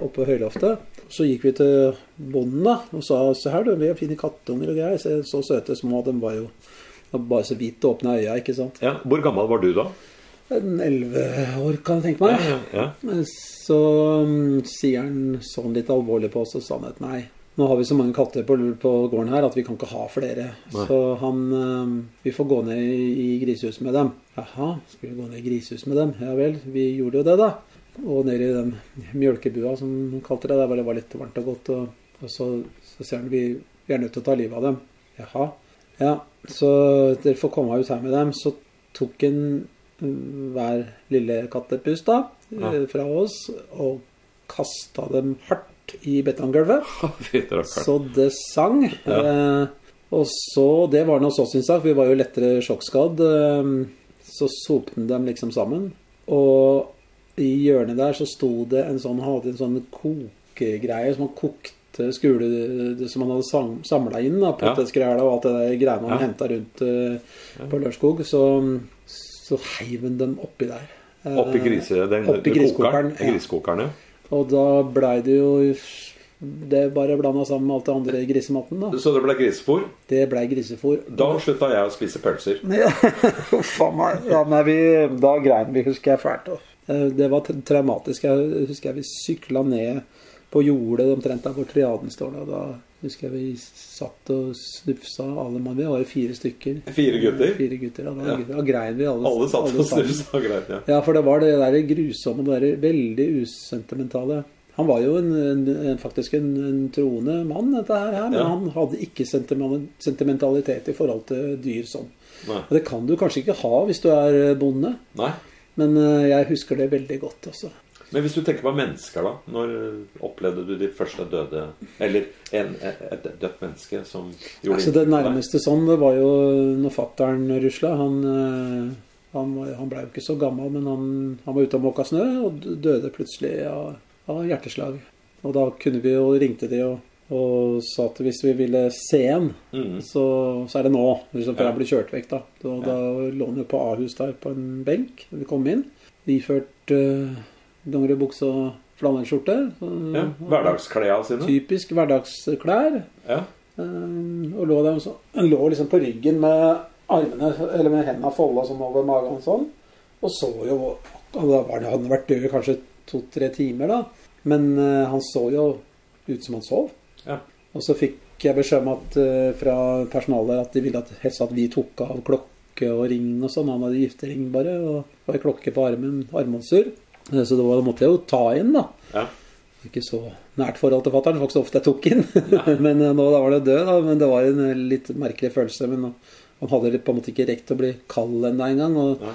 [SPEAKER 2] oppe på høyloftet. Så gikk vi til bonden da, og sa se her, du, vi har fine kattunger og greier. Så, så søte små. De var jo bare så vidt åpne øya, ikke sant.
[SPEAKER 1] Ja, Hvor gammel var du da?
[SPEAKER 2] en elleve år, kan jeg tenke meg.
[SPEAKER 1] Ja, ja, ja.
[SPEAKER 2] Så um, sier han sånn litt alvorlig på oss og sa at nei, nå har vi så mange katter på, på gården her at vi kan ikke ha flere.
[SPEAKER 1] Nei.
[SPEAKER 2] Så han um, Vi får gå ned i, i grisehus med dem. Jaha, skal vi gå ned i grisehus med dem? Ja vel, vi gjorde jo det, da. Og ned i den mjølkebua, som hun kalte det, der hvor det var litt varmt og godt. Og, og så, så ser han vi, vi er nødt til å ta livet av dem. Jaha. Ja, så dere får komme ut her med dem. Så tok han hver lille kattepust da,
[SPEAKER 1] Ja.
[SPEAKER 2] eh, fra oss og kasta dem hardt i betonggulvet. Så det sang.
[SPEAKER 1] Ja.
[SPEAKER 2] Eh, og så Det var nå så sin sak. Vi var jo lettere sjokkskadd. Eh, så sopte han dem liksom sammen. Og i hjørnet der så sto det en sånn Hadde en sånn kokegreie som han kokte skule Som han hadde samla inn. da, Potetskræla og alt det der greiene han
[SPEAKER 1] Ja.
[SPEAKER 2] henta rundt uh, på Lørskog. Så, så heiv han dem oppi der. Eh,
[SPEAKER 1] Oppi grise, den,
[SPEAKER 2] oppi griskokeren, ja.
[SPEAKER 1] griskokeren, ja.
[SPEAKER 2] og da blei det jo Det bare blanda sammen med alt det andre grisematen, da.
[SPEAKER 1] Så det ble grisefôr.
[SPEAKER 2] Det ble grisefôr.
[SPEAKER 1] Da slutta jeg å spise pølser.
[SPEAKER 2] Ja, Uff a meg. Ja, nei, vi, da grein vi, husker jeg fælt. og, eh, Det var traumatisk. Jeg husker jeg vi sykla ned på jordet omtrent der hvor triaden står. Da, husker jeg vi satt og snufsa alle mann. Vi var jo fire stykker.
[SPEAKER 1] Fire gutter.
[SPEAKER 2] Fire gutter, og da,
[SPEAKER 1] Ja.
[SPEAKER 2] da grein vi alle,
[SPEAKER 1] Alle satt og
[SPEAKER 2] snufsa
[SPEAKER 1] snufsa grein, ja.
[SPEAKER 2] Ja, for det var det der grusomme, det der veldig usentimentale. Han var jo en, en, faktisk en, en troende mann, dette her men
[SPEAKER 1] Ja.
[SPEAKER 2] han hadde ikke sentimentalitet i forhold til dyr sånn.
[SPEAKER 1] Nei.
[SPEAKER 2] Og det kan du kanskje ikke ha hvis du er bonde,
[SPEAKER 1] Nei.
[SPEAKER 2] Men eh, jeg husker det veldig godt. også.
[SPEAKER 1] Men hvis du tenker på mennesker, da. Når opplevde du ditt første døde Eller en, et dødt menneske som gjorde
[SPEAKER 2] Altså, det nærmeste sånn, det var jo når fattern rusla. Han, eh, han, han blei jo ikke så gammel, men han, han var ute og måka snø og døde plutselig av, av hjerteslag. Og da kunne vi jo ringte de og, og sa at hvis vi ville se en,
[SPEAKER 1] mm.
[SPEAKER 2] så, så er det nå. Liksom, for
[SPEAKER 1] Ja.
[SPEAKER 2] jeg ble kjørt vekk da. Og da lå han jo på Ahus der på en benk da vi kom inn. Iført uh, dongeribukse og flanellskjorte.
[SPEAKER 1] Ja, Hverdagsklærne sine?
[SPEAKER 2] Typisk hverdagsklær.
[SPEAKER 1] Ja.
[SPEAKER 2] Uh, og lå der så, Han lå liksom på ryggen med armene Eller med hendene folda sånn over magen sånn. Og så jo og Da var det, hadde han vært død kanskje to-tre timer, da. Men uh, han så jo ut som han sov.
[SPEAKER 1] Ja.
[SPEAKER 2] Og så fikk jeg beskjed om at eh, fra personalet at de ville at helst at vi tok av klokke og ring og sånn. Han hadde giftering bare, og, var klokke på armen, armbåndsur. Så da måtte jeg jo ta inn, da.
[SPEAKER 1] ja.
[SPEAKER 2] Ikke så nært forhold til fatter'n, faktisk ofte jeg tok inn. men eh, nå da var det død, da. Men det var en eh, litt merkelig følelse. Men han hadde på en måte ikke rekt å bli kald ennå engang. Og,
[SPEAKER 1] ja.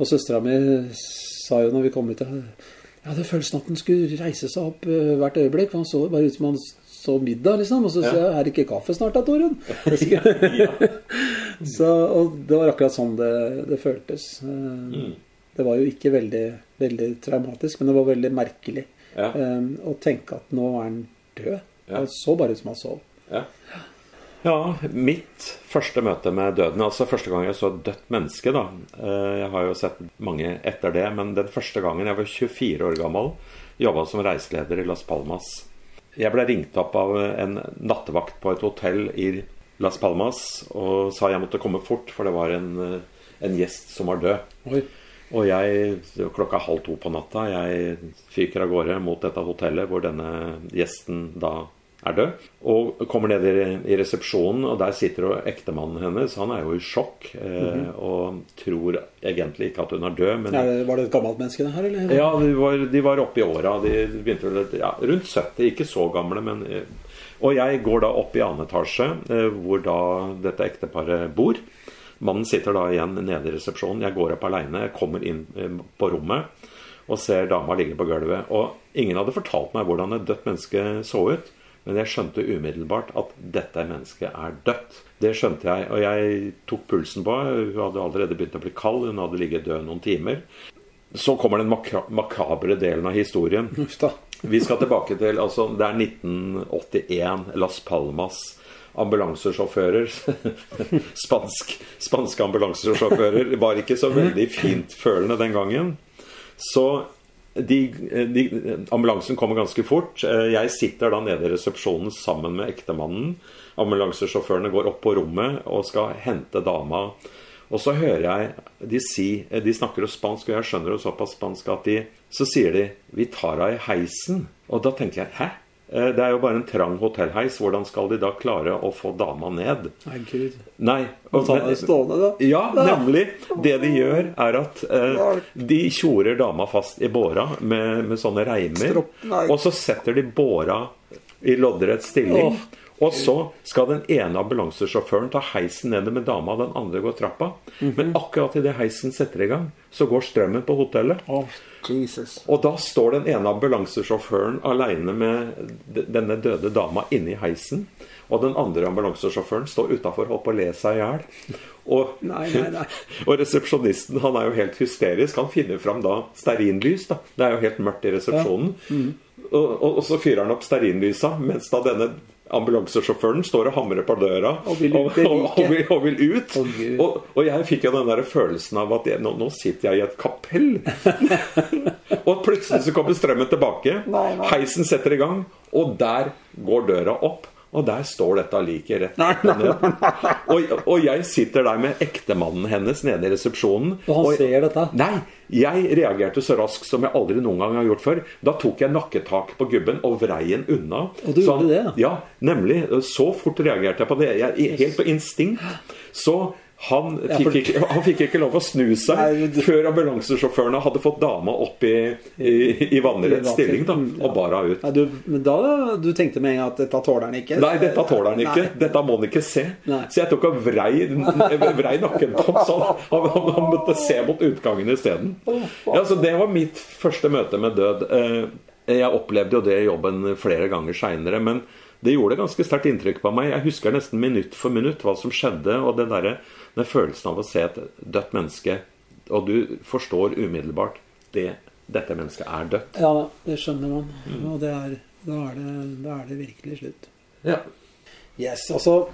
[SPEAKER 2] og søstera mi sa jo når vi kom ut Jeg hadde følelsen at han skulle reise seg opp hvert øyeblikk. Han så bare ut som han så middag, liksom. Og så sier jeg 'Er det ikke kaffe snart da, Torunn?' Så, og det var akkurat sånn det, det føltes. Eh,
[SPEAKER 1] Mm.
[SPEAKER 2] Det var jo ikke veldig, veldig traumatisk, men det var veldig merkelig.
[SPEAKER 1] Ja.
[SPEAKER 2] Um, å tenke at nå er han død.
[SPEAKER 1] Ja.
[SPEAKER 2] Han så bare ut som han sov.
[SPEAKER 1] Ja. ja, mitt første møte med døden, altså første gang jeg så et dødt menneske, da eh, Jeg har jo sett mange etter det, men den første gangen jeg var 24 år gammel, jobba som reiseleder i Las Palmas. Jeg ble ringt opp av en nattevakt på et hotell i Las Palmas og sa jeg måtte komme fort, for det var en, eh, en gjest som var død.
[SPEAKER 2] Oi.
[SPEAKER 1] Og jeg, klokka halv to på natta, jeg fyker av gårde mot dette hotellet hvor denne gjesten da er død. Og kommer ned i, resepsjonen, og der sitter ektemannen hennes. Han er jo i sjokk eh, og tror egentlig ikke at hun er død. Men
[SPEAKER 2] Ja, var det et gammelt menneske, det her, eller?
[SPEAKER 1] ja, de var, de var oppe i åra. De begynte vel ja, rundt 70, ikke så gamle, men eh, Og jeg går da opp i annen etasje, eh, hvor da dette ekteparet bor. Mannen sitter da igjen nede i resepsjonen. Jeg går opp aleine, kommer inn på rommet og ser dama ligge på gulvet. Og ingen hadde fortalt meg hvordan et dødt menneske så ut. Men jeg skjønte umiddelbart at dette mennesket er dødt. Det skjønte jeg, og jeg tok pulsen på. Hun hadde allerede begynt å bli kald, hun hadde ligget død noen timer. Så kommer den makra makabre delen av historien. Vi skal tilbake til altså, Det er 1981, Las Palmas. Ambulansesjåfører Spansk, Spanske ambulansesjåfører var ikke så veldig fintfølende den gangen. Så de, de, ambulansen kommer ganske fort. Jeg sitter da nede i resepsjonen sammen med ektemannen. Ambulansesjåførene går opp på rommet og skal hente dama. Og så hører jeg de si De snakker jo spansk, og jeg skjønner jo såpass spansk at de Så sier de 'Vi tar henne i heisen'. Og da tenker jeg 'hæ'? Eh, Det er jo bare en trang hotellheis. Hvordan skal de da klare å få dama ned?
[SPEAKER 2] Nei, gud.
[SPEAKER 1] Nei.
[SPEAKER 2] Og men, stående, da.
[SPEAKER 1] Ja, nemlig. Det de gjør, er at eh, de tjorer dama fast i båra med, med sånne reimer. Og så setter de båra i loddrett stilling.
[SPEAKER 2] Åh.
[SPEAKER 1] Og så skal den ene ambulansesjåføren ta heisen ned med dama, den andre går trappa.
[SPEAKER 2] Mhm.
[SPEAKER 1] Men akkurat idet heisen setter i gang, så går strømmen på hotellet.
[SPEAKER 2] Å, Jesus.
[SPEAKER 1] Og da står den ene ambulansesjåføren aleine med denne døde dama inni heisen. Og den andre ambulansesjåføren står utafor og holder på å le seg i hjel. Og,
[SPEAKER 2] Nei, nei, nei.
[SPEAKER 1] og resepsjonisten han er jo helt hysterisk. Han finner fram da stearinlys. da. Det er jo helt mørkt i resepsjonen.
[SPEAKER 2] Mm.
[SPEAKER 1] Og, og, og så fyrer han opp stearinlysa, mens da denne ambulansesjåføren står og hamrer på døra
[SPEAKER 2] Og vil
[SPEAKER 1] og, og, vil, og vil ut. Og jeg fikk jo den der følelsen av at jeg, nå, nå sitter jeg i et kapell. og plutselig så kommer strømmen tilbake.
[SPEAKER 2] Nei, nei.
[SPEAKER 1] Heisen setter i gang, og der går døra opp. Og der står dette liket rett. Og, og jeg sitter der med ektemannen hennes nede i resepsjonen.
[SPEAKER 2] Og han
[SPEAKER 1] og-
[SPEAKER 2] ser dette.
[SPEAKER 1] Nei, jeg reagerte så raskt som jeg aldri noen gang har gjort før. Da tok jeg nakketak på gubben og vrei den unna.
[SPEAKER 2] Og du
[SPEAKER 1] Så
[SPEAKER 2] gjorde det,
[SPEAKER 1] Ja, nemlig. Så fort reagerte jeg på det. Jeg, helt på instinkt. Så han
[SPEAKER 2] Ja,
[SPEAKER 1] fikk,
[SPEAKER 2] for-
[SPEAKER 1] ikke, han fikk ikke lov å snu seg
[SPEAKER 2] Nei, du-
[SPEAKER 1] før ambulansesjåførene hadde fått dama opp i, i, i vannrett stilling da,
[SPEAKER 2] ja.
[SPEAKER 1] og bar henne ut.
[SPEAKER 2] Nei, du, men da du tenkte med en gang at dette tåler han ikke?
[SPEAKER 1] Nei, dette tåler han ikke.
[SPEAKER 2] Nei.
[SPEAKER 1] Dette må han ikke se.
[SPEAKER 2] Nei.
[SPEAKER 1] Så jeg tok og vrei, vrei nakken på ham, så han, han, han måtte se mot utgangen isteden. Ja, så det var mitt første møte med død. Eh, Jeg opplevde jo det i jobben flere ganger seinere, men det gjorde ganske sterkt inntrykk på meg. Jeg husker nesten minutt for minutt hva som skjedde, og det derre- den følelsen av å se et dødt menneske, og du forstår umiddelbart det, dette mennesket er dødt.
[SPEAKER 2] Ja, det skjønner man.
[SPEAKER 1] Mm.
[SPEAKER 2] Og det er, da, er det, da er det virkelig slutt.
[SPEAKER 1] Ja.
[SPEAKER 2] Yes, altså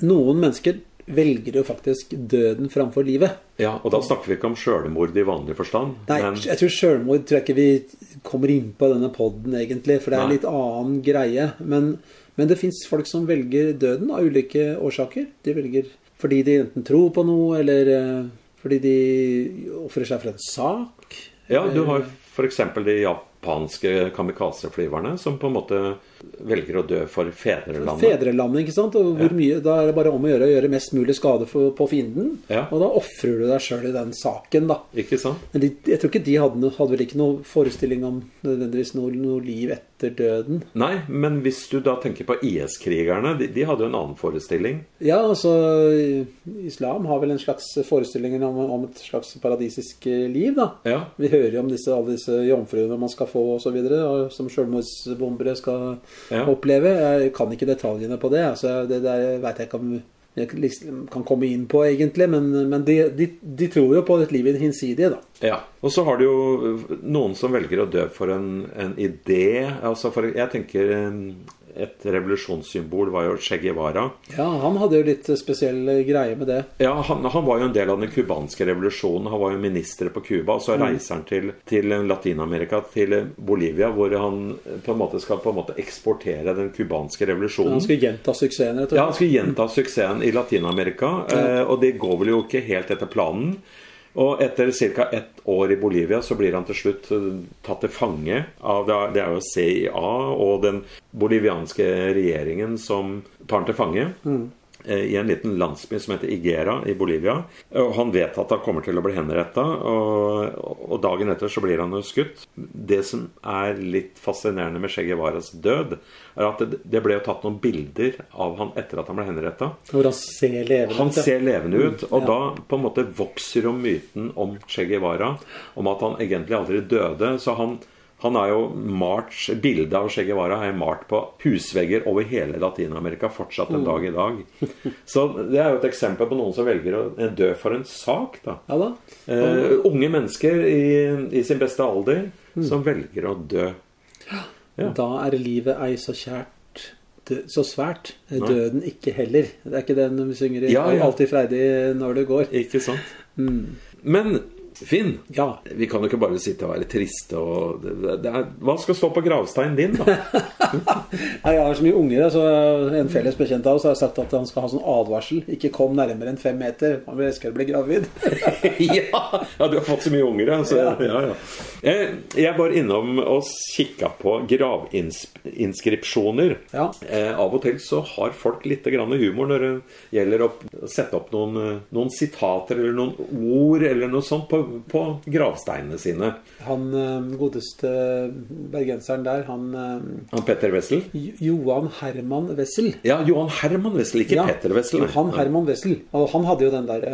[SPEAKER 2] Noen mennesker velger jo faktisk døden framfor livet.
[SPEAKER 1] ja, Og da snakker vi ikke om sjølmord i vanlig forstand.
[SPEAKER 2] Nei,
[SPEAKER 1] men-
[SPEAKER 2] jeg tror sjølmord tror jeg ikke vi kommer inn på denne poden egentlig, for det er
[SPEAKER 1] en
[SPEAKER 2] litt annen greie. Men, men det fins folk som velger døden av ulike årsaker. De velger fordi de enten tror på noe, eller eh, fordi de ofrer seg for en sak.
[SPEAKER 1] Ja, du har f.eks. de japanske kamikazeflyverne som på en måte velger å dø for fedrelandet.
[SPEAKER 2] Fedrelandet, ikke sant? Og hvor mye, Da er det bare om å gjøre å gjøre mest mulig skade for, på fienden.
[SPEAKER 1] Ja.
[SPEAKER 2] Og da ofrer du deg sjøl i den saken, da.
[SPEAKER 1] Ikke sant?
[SPEAKER 2] Men de, jeg tror ikke de hadde, hadde vel ikke noe forestilling om nødvendigvis noe, noe liv etter døden.
[SPEAKER 1] Nei, men hvis du da tenker på IS-krigerne, de, de hadde jo en annen forestilling.
[SPEAKER 2] Ja, altså Islam har vel en slags forestilling om, om et slags paradisisk eh, liv, da.
[SPEAKER 1] Ja,
[SPEAKER 2] Vi hører jo om disse, alle disse jomfruene man skal få osv., som selvmordsbombere skal
[SPEAKER 1] Ja.
[SPEAKER 2] oppleve. Jeg kan ikke detaljene på det. Altså, det der veit jeg ikke om jeg liksom kan komme inn på, egentlig. Men, men de, de, de tror jo på et liv i det hinsidige, da.
[SPEAKER 1] ja. Og så har du jo noen som velger å dø for en, en idé. Altså for, jeg tenker eh, et revolusjonssymbol var jo Che Guevara.
[SPEAKER 2] Ja, han hadde jo litt spesiell greie med det.
[SPEAKER 1] Ja, han, han var jo en del av den cubanske revolusjonen. Han var jo minister på Cuba. Så reiser han til, til Latin-Amerika, til Bolivia, hvor han på en måte skal på en måte eksportere den cubanske revolusjonen.
[SPEAKER 2] Han skulle gjenta suksessen, rett og
[SPEAKER 1] Ja, han skulle gjenta suksessen i Latin-Amerika, Ja. og det går vel jo ikke helt etter planen. Og etter ca. ett år i Bolivia så blir han til slutt eh, tatt til fange av det er- jo CIA og den bolivianske regjeringen som tar han til fange. eh, I en liten landsby som heter Igera i Bolivia. Og Han vet at han kommer til å bli henretta, og, og dagen etter så blir han jo skutt. Det som er litt fascinerende med Che Guevaras død, er at det, det ble jo tatt noen bilder av han etter at han ble henretta.
[SPEAKER 2] Han ser levende ut, Han
[SPEAKER 1] ser levende ut, og
[SPEAKER 2] Ja.
[SPEAKER 1] da på en måte vokser jo myten om Che Guevara, om at han egentlig aldri døde. Så han, han er jo malt Bildet av Che Guevara er malt på husvegger over hele Latin-Amerika fortsatt
[SPEAKER 2] Mm.
[SPEAKER 1] en dag i dag. Så det er jo et eksempel på noen som velger å dø for en sak, da.
[SPEAKER 2] Ja da.
[SPEAKER 1] Eh, unge mennesker i, i sin beste alder
[SPEAKER 2] Mm.
[SPEAKER 1] som velger å dø. Ja.
[SPEAKER 2] Da er livet ei så kjært, så svært.
[SPEAKER 1] Nei.
[SPEAKER 2] Døden ikke heller. Det er ikke den vi synger i
[SPEAKER 1] Ja, ja.
[SPEAKER 2] Alltid freidig når det går.
[SPEAKER 1] Ikke sant?
[SPEAKER 2] Mm.
[SPEAKER 1] Men Finn,
[SPEAKER 2] Ja.
[SPEAKER 1] vi kan jo ikke bare sitte og være triste og er, Hva skal stå på gravsteinen din, da?
[SPEAKER 2] Jeg har så mye unger, så en felles bekjent av oss har sagt at han skal ha sånn advarsel. Ikke kom nærmere enn fem meter. Han vil elske å bli gravid.
[SPEAKER 1] ja, ja, du har fått så mye unger, altså. Så, ja. Ja, Jeg, jeg var innom og kikka på gravinskripsjoner.
[SPEAKER 2] Ja.
[SPEAKER 1] Eh, av og til så har folk litt grann humor når det gjelder å sette opp noen, eh, noen sitater eller noen ord eller noe sånt på, på gravsteinene sine.
[SPEAKER 2] Han eh, godeste bergenseren der, han eh,
[SPEAKER 1] Han Petter Wessel?
[SPEAKER 2] Johan Herman Wessel.
[SPEAKER 1] Ja, Johan Herman Wessel, ikke
[SPEAKER 2] Ja,
[SPEAKER 1] Petter Wessel.
[SPEAKER 2] Johan Herman Wessel. Og han hadde jo den der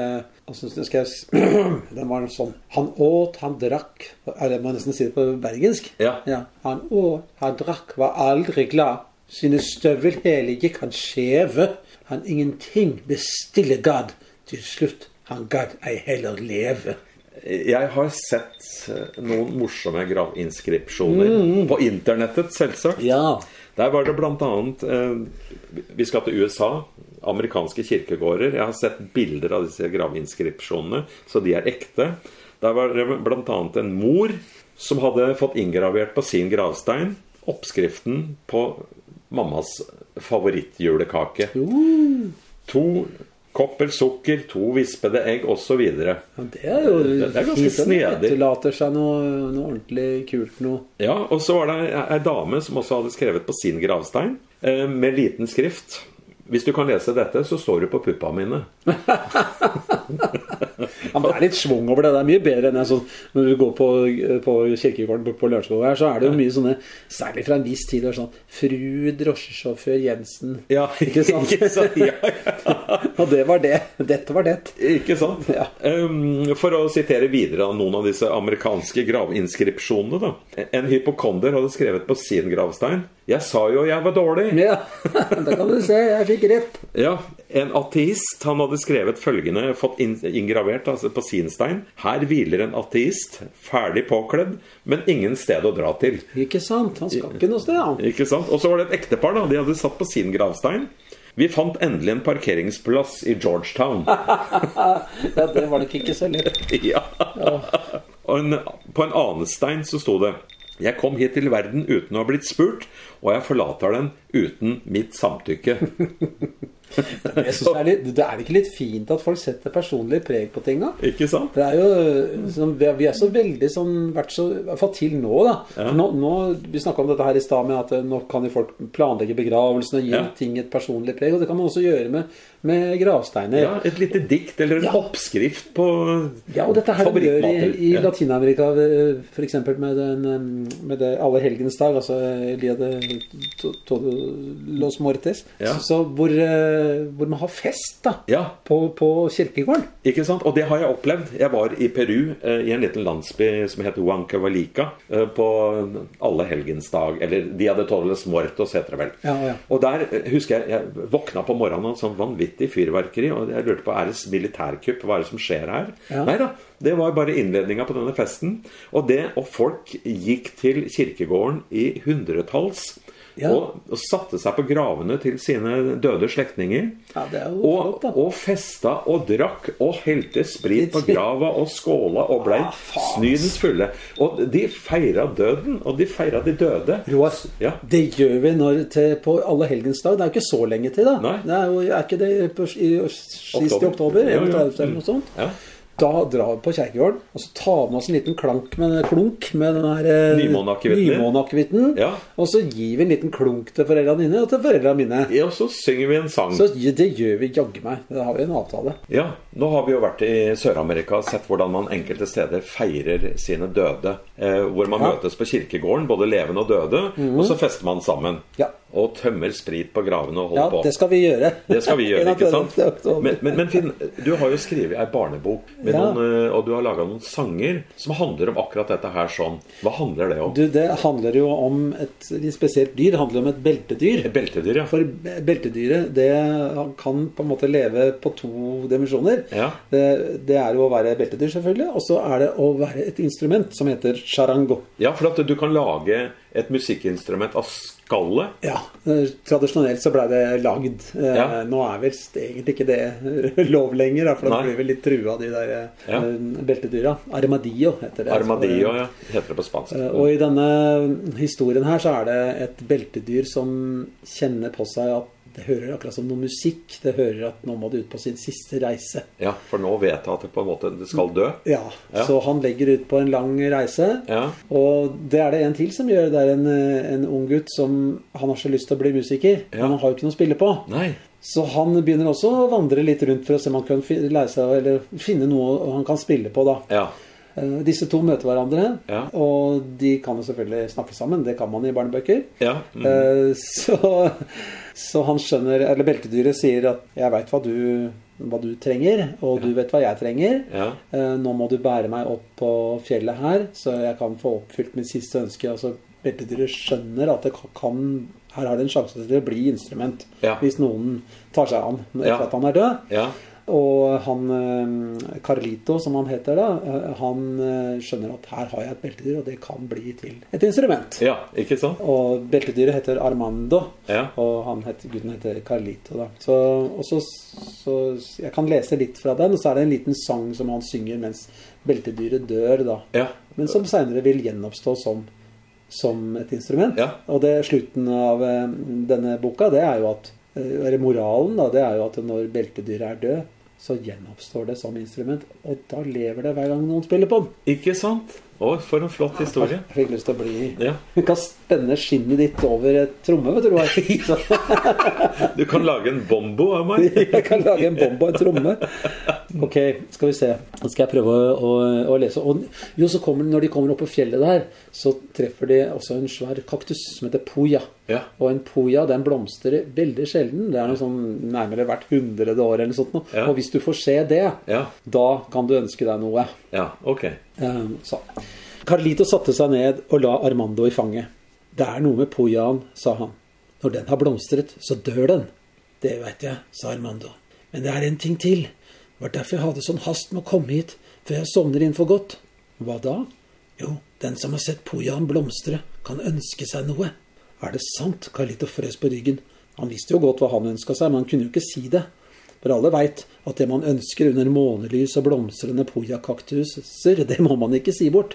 [SPEAKER 2] altså, skal jeg, Den var sånn Han åt, han drakk det man nesten sier det på bergensk?
[SPEAKER 1] Ja.
[SPEAKER 2] Han åt, han drakk, var aldri glad. Sine støvelhæler gikk han skjeve. Han ingenting bestille gadd. Til slutt han gadd ei heller leve.
[SPEAKER 1] Jeg har sett eh, noen morsomme gravinskripsjoner på internettet, selvsagt.
[SPEAKER 2] Ja.
[SPEAKER 1] Der var det annet eh, Vi skal til USA. Amerikanske kirkegårder. Jeg har sett bilder av disse gravinskripsjonene, så de er ekte. Der var det annet en mor som hadde fått inngravert på sin gravstein oppskriften på mammas favorittjulekake. To kopper sukker, to vispede egg osv.
[SPEAKER 2] Ja, det er jo
[SPEAKER 1] Det- det er ganske snedig.
[SPEAKER 2] etterlater seg noe, noe ordentlig kult noe.
[SPEAKER 1] Ja, og så var det ei dame som også hadde skrevet på sin gravstein, eh, med liten skrift. Hvis du kan lese dette, så står du på puppa mine.
[SPEAKER 2] Ja, det er litt svung over det. Det er mye bedre enn en sånn Når du går på, på kirkegården på, på Lørenskog her, så er det jo mye sånne Særlig fra en viss tid. det er Sånn Fru drosjesjåfør Jensen.
[SPEAKER 1] Ja,
[SPEAKER 2] Ikke sant?
[SPEAKER 1] ikke sant? Ja, ja.
[SPEAKER 2] Og det var det. Dette var det.
[SPEAKER 1] Ikke sant?
[SPEAKER 2] Ja.
[SPEAKER 1] Um, for å sitere videre av noen av disse amerikanske gravinskripsjonene, da. En hypokonder hadde skrevet på sin gravstein 'Jeg sa jo jeg var dårlig'.
[SPEAKER 2] Ja, Da kan du se. Jeg fikk rett.
[SPEAKER 1] Ja, En ateist han hadde skrevet følgende, fått inn- inngravert altså på sin stein. Her hviler en ateist, ferdig påkledd, men ingen sted å dra til.
[SPEAKER 2] Ikke sant? Han skal ikke noe sted, han.
[SPEAKER 1] Ikke sant? Og så var det et ektepar, da. De hadde satt på sin gravstein. Vi fant endelig en parkeringsplass i Georgetown.
[SPEAKER 2] Ja, det var nok ikke så lett.
[SPEAKER 1] ja. Og en, på en annen stein så sto det Jeg kom hit til verden uten å ha blitt spurt, og jeg forlater den uten mitt samtykke.
[SPEAKER 2] Jeg synes det, er litt, det er ikke litt fint at folk setter personlig preg på tinga?
[SPEAKER 1] Ikke sant?
[SPEAKER 2] Det er jo sånn, vi er- så veldig sånn vært så fått til nå, da. Ja. Nå, nå, vi snakka om dette her i stad med at eh, nå kan jo folk planlegge begravelsen og gi
[SPEAKER 1] Ja.
[SPEAKER 2] ting et personlig preg. Og det kan man også gjøre med, med gravsteiner.
[SPEAKER 1] Ja, Et lite dikt eller en
[SPEAKER 2] Ja.
[SPEAKER 1] oppskrift på
[SPEAKER 2] Ja, og dette her gjør i, i. Latin-Amerika, f.eks. med, den, eh, med det alle helgens dag, altså Elia de los Mortes,
[SPEAKER 1] Ja.
[SPEAKER 2] så, så hvor, eh, hvor man har fest da,
[SPEAKER 1] Ja,
[SPEAKER 2] på, på kirkegården.
[SPEAKER 1] ikke sant? Og det har jeg opplevd. Jeg var i Peru, eh, i en liten landsby som heter Huancavalica, eh, på allehelgensdag. Eller Dia de Todos Mortos, heter det vel.
[SPEAKER 2] Ja, ja.
[SPEAKER 1] Og der husker jeg jeg våkna på morgenen av sånn vanvittig fyrverkeri, og jeg lurte på er det militærkupp, hva er det som skjer her? Nei da, det var bare innledninga på denne festen. Og det, og folk gikk til kirkegården i hundretalls.
[SPEAKER 2] Ja.
[SPEAKER 1] Og, og satte seg på gravene til sine døde slektninger.
[SPEAKER 2] Ja,
[SPEAKER 1] Og, og festa og drakk og helte sprit på grava og skåla og blei
[SPEAKER 2] Ah,
[SPEAKER 1] snydens fulle. Og de feira døden, og de feira de døde.
[SPEAKER 2] Roar,
[SPEAKER 1] Ja.
[SPEAKER 2] det gjør vi når til, på allehelgensdag. Det er jo ikke så lenge til, da.
[SPEAKER 1] Nei.
[SPEAKER 2] Det er, jo, er ikke det på, i, sist i
[SPEAKER 1] Oktober.
[SPEAKER 2] oktober?
[SPEAKER 1] Ja, ja.
[SPEAKER 2] eller noe sånt?
[SPEAKER 1] Ja.
[SPEAKER 2] Da drar vi på kjerkegården, og så tar vi oss en liten klank med, klunk med den eh,
[SPEAKER 1] Nymåneakevitten. Ja.
[SPEAKER 2] Og så gir vi en liten klunk til foreldrene dine og til foreldrene mine.
[SPEAKER 1] ja, og så synger vi en sang.
[SPEAKER 2] Så det gjør vi jaggu meg. Det har vi en avtale.
[SPEAKER 1] Ja, nå har vi jo vært i Sør-Amerika og sett hvordan man enkelte steder feirer sine døde. Eh, hvor man
[SPEAKER 2] Ja. Mhm.
[SPEAKER 1] møtes på kirkegården, både levende og døde, og så fester man sammen.
[SPEAKER 2] Ja.
[SPEAKER 1] Og tømmer sprit på gravene og holder
[SPEAKER 2] Ja,
[SPEAKER 1] på.
[SPEAKER 2] det skal vi gjøre.
[SPEAKER 1] Det skal vi gjøre, ikke sant?
[SPEAKER 2] 31. oktober.
[SPEAKER 1] Men, men, men Finn, du har jo skrevet ei barnebok,
[SPEAKER 2] Ja.
[SPEAKER 1] noen, eh, og du har laga noen sanger som handler om akkurat dette her sånn. Hva handler det om?
[SPEAKER 2] Du, det handler jo om et spesielt dyr. Det handler om et beltedyr.
[SPEAKER 1] Beltedyr, ja.
[SPEAKER 2] For beltedyret det kan på en måte leve på to dimensjoner.
[SPEAKER 1] Ja.
[SPEAKER 2] Det, det er jo å være beltedyr, selvfølgelig. Og så er det å være et instrument som heter charango.
[SPEAKER 1] Ja, for at du kan lage et musikkinstrument av skallet.
[SPEAKER 2] Ja, eh, Tradisjonelt så blei det lagd. Eh,
[SPEAKER 1] Ja.
[SPEAKER 2] Nå er vel egentlig ikke det lov lenger, for da blir vi litt trua de der eh,
[SPEAKER 1] Ja.
[SPEAKER 2] beltedyra. Armadillo heter det.
[SPEAKER 1] Armadillo, ja. Heter det på spansk.
[SPEAKER 2] Eh, Og i denne historien her så er det et beltedyr som kjenner på seg at det hører akkurat som noe musikk. Det hører at nå må det ut på sin siste reise.
[SPEAKER 1] Ja, for nå vet jeg at det på en måte det skal dø.
[SPEAKER 2] Ja,
[SPEAKER 1] Ja.
[SPEAKER 2] Så han legger ut på en lang reise.
[SPEAKER 1] Ja.
[SPEAKER 2] Og det er det en til som gjør. Det er en, en ung gutt som Han har så lyst til å bli musiker,
[SPEAKER 1] Ja.
[SPEAKER 2] men han har jo ikke noe å spille på.
[SPEAKER 1] Nei.
[SPEAKER 2] Så han begynner også å vandre litt rundt for å se om han kan fi- lære seg eller finne noe han kan spille på. da.
[SPEAKER 1] Ja.
[SPEAKER 2] Eh, Disse to møter hverandre,
[SPEAKER 1] Ja.
[SPEAKER 2] og de kan jo selvfølgelig snakke sammen. Det kan man i barnebøker.
[SPEAKER 1] Ja. Mm.
[SPEAKER 2] Eh, Så, så han skjønner Eller beltedyret sier at 'jeg veit hva, du- hva du trenger, og du vet hva jeg trenger'.
[SPEAKER 1] ja.
[SPEAKER 2] Eh, Nå må du bære meg opp på fjellet her, så jeg kan få oppfylt mitt siste ønske. Altså, beltedyret skjønner at det kan Her har det en sjanse til å bli instrument.
[SPEAKER 1] Ja.
[SPEAKER 2] Hvis noen tar seg an etter
[SPEAKER 1] Ja.
[SPEAKER 2] at han er død. Og han eh, Carlito, som han heter da, eh, han eh, skjønner at her har jeg et beltedyr, og det kan bli til et instrument.
[SPEAKER 1] ja. Ikke sant?
[SPEAKER 2] Og beltedyret heter Armando,
[SPEAKER 1] Ja.
[SPEAKER 2] og han heter, gutten heter Carlito. Da. Så, og så, så jeg kan lese litt fra den, og så er det en liten sang som han synger mens beltedyret dør, da.
[SPEAKER 1] Ja.
[SPEAKER 2] Men som seinere vil gjenoppstå som, som et instrument.
[SPEAKER 1] Ja.
[SPEAKER 2] Og det slutten av denne boka, det er jo at Eller moralen, da, det er jo at når beltedyret er død, så gjenoppstår det som instrument. Og da lever det hver gang noen spiller på den.
[SPEAKER 1] Ikke sant? Å, for en flott historie.
[SPEAKER 2] Jeg fikk lyst til å bli
[SPEAKER 1] Ja.
[SPEAKER 2] Du kan spenne skinnet ditt over et tromme, vet du.
[SPEAKER 1] Du kan lage en bombo av meg.
[SPEAKER 2] jeg kan lage en bombo og en tromme. Ok, skal vi se. Nå skal jeg prøve å, å, lese. Og jo, så kommer, når de kommer opp på fjellet der, så treffer de også en svær kaktus som heter poya.
[SPEAKER 1] Ja.
[SPEAKER 2] Og en poya den blomstrer veldig sjelden. Det er noe sånn nærmere hvert hundrede år eller noe sånt.
[SPEAKER 1] Ja.
[SPEAKER 2] Og hvis du får se det,
[SPEAKER 1] Ja.
[SPEAKER 2] da kan du ønske deg noe.
[SPEAKER 1] Ja. Ok.
[SPEAKER 2] Eh, Så. Carlito satte seg ned og la Armando i fanget. Det er noe med poyaen, sa han. Når den har blomstret, så dør den. Det veit jeg, sa Armando. Men det er en ting til. Var derfor jeg hadde sånn hast med å komme hit, før jeg sovner inn for godt. Hva da? Jo, den som har sett Pojan blomstre, kan ønske seg noe. Er det sant? Carlito frøs på ryggen. Han visste jo godt hva han ønska seg, men han kunne jo ikke si det. For alle veit at det man ønsker under månelys og blomstrende pojakaktuser, det må man ikke si bort.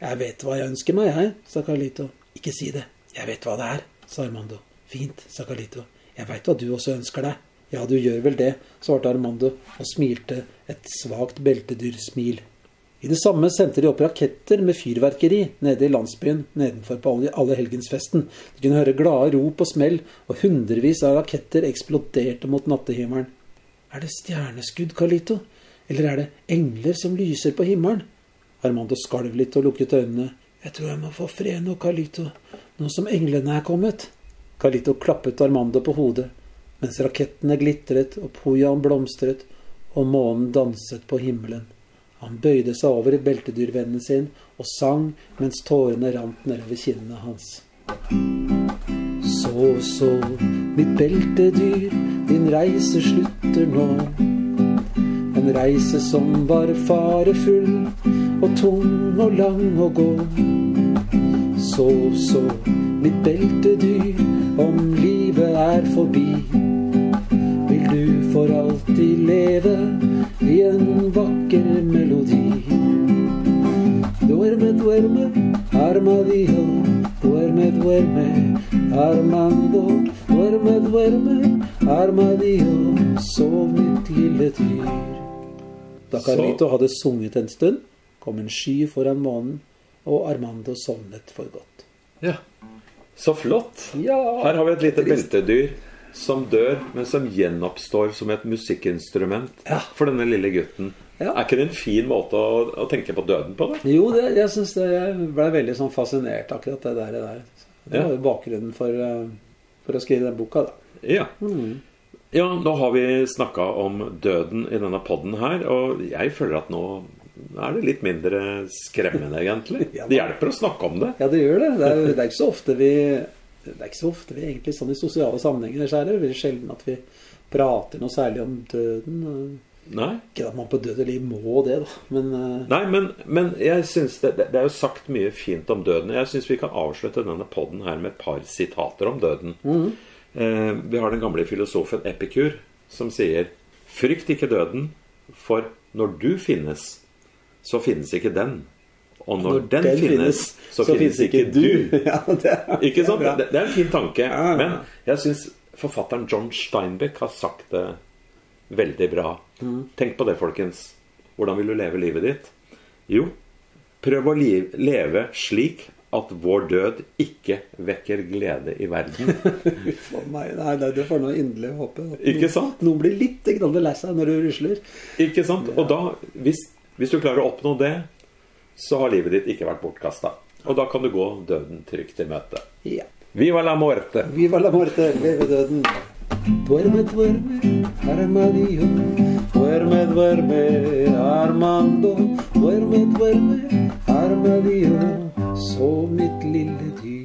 [SPEAKER 2] Jeg vet hva jeg ønsker meg, jeg, sa Carlito. Ikke si det. Jeg vet hva det er, sa Armando. Fint, sa Carlito. Jeg veit hva du også ønsker deg. Ja, du gjør vel det, svarte Armando og smilte et svakt beltedyrsmil. I det samme sendte de opp raketter med fyrverkeri nede i landsbyen nedenfor på alle- allehelgensfesten. De kunne høre glade rop og smell, og hundrevis av raketter eksploderte mot nattehimmelen. Er det stjerneskudd, Carlito? Eller er det engler som lyser på himmelen? Armando skalv litt og lukket øynene. Jeg tror jeg må få fred nå, Carlito, nå som englene er kommet. Carlito klappet Armando på hodet, mens rakettene glitret og pojaen blomstret og månen danset på himmelen. Han bøyde seg over i beltedyrvennen sin og sang mens tårene rant nedover kinnene hans. Sov, sov, mitt beltedyr, din reise slutter nå. En reise som var farefull og tung og lang å gå. Sov, sov, mitt beltedyr, om livet er forbi. For alltid leve i en vakker melodi. Duerme, duerme, armadillo. Duerme, duerme, Armando. Duerme, duerme, armadillo. Sov, mitt lille dyr. Da Carlito hadde sunget en stund, kom en sky foran månen, og Armando sovnet for godt.
[SPEAKER 1] Ja. Så flott.
[SPEAKER 2] Ja,
[SPEAKER 1] Her har vi et lite beltedyr som dør, men som gjenoppstår som et musikkinstrument
[SPEAKER 2] Ja.
[SPEAKER 1] for denne lille gutten.
[SPEAKER 2] Ja.
[SPEAKER 1] Er ikke det en fin måte å, å tenke på døden på? det?
[SPEAKER 2] Jo, det, jeg synes det, jeg ble veldig sånn fascinert akkurat det der. Det, der. det
[SPEAKER 1] Ja.
[SPEAKER 2] var jo bakgrunnen for, eh, for å skrive den boka, da.
[SPEAKER 1] Ja. ja, nå har vi snakka om døden i denne podden her, og jeg føler at nå er det litt mindre skremmende, egentlig. Det hjelper å snakke om det.
[SPEAKER 2] Ja, det gjør det. Det er, det er ikke så ofte vi det er ikke så ofte vi egentlig sånn i sosiale sammenhenger så er det veldig sjelden at vi prater noe særlig om døden.
[SPEAKER 1] Nei.
[SPEAKER 2] Ikke at man på død og liv må det, da, men eh,
[SPEAKER 1] Nei, men, men jeg synes det, det er jo sagt mye fint om døden. Jeg syns vi kan avslutte denne podden her med et par sitater om døden. eh, vi har den gamle filosofen Epikur som sier Frykt ikke døden, for når du finnes, så finnes ikke den. Og når, den, finnes, så, finnes ikke du.
[SPEAKER 2] ja, det
[SPEAKER 1] Ikke sant?
[SPEAKER 2] det er.
[SPEAKER 1] Det, er en fin tanke.
[SPEAKER 2] Ja.
[SPEAKER 1] Men jeg syns forfatteren John Steinbeck har sagt det veldig bra.
[SPEAKER 2] Mm.
[SPEAKER 1] Tenk på det, folkens. Hvordan vil du leve livet ditt? Jo, prøv å leve slik at vår død ikke vekker glede i verden.
[SPEAKER 2] For meg, nei, nei, det får nå inderlig håpe. at
[SPEAKER 1] Ikke
[SPEAKER 2] noen-
[SPEAKER 1] sant?
[SPEAKER 2] Noen blir litt lei seg når du rusler.
[SPEAKER 1] Ikke sant? Og da, hvis, hvis du klarer å oppnå det, så har livet ditt ikke vært bortkasta. Og da kan du gå døden trygt i møte.
[SPEAKER 2] Ja.
[SPEAKER 1] Viva la morte!
[SPEAKER 2] Viva la morte! leve døden. Duerme, duerme, Armadillo. Duerme, duerme, Armando. Duerme, duerme, Armadillo. Så mitt lille dyr.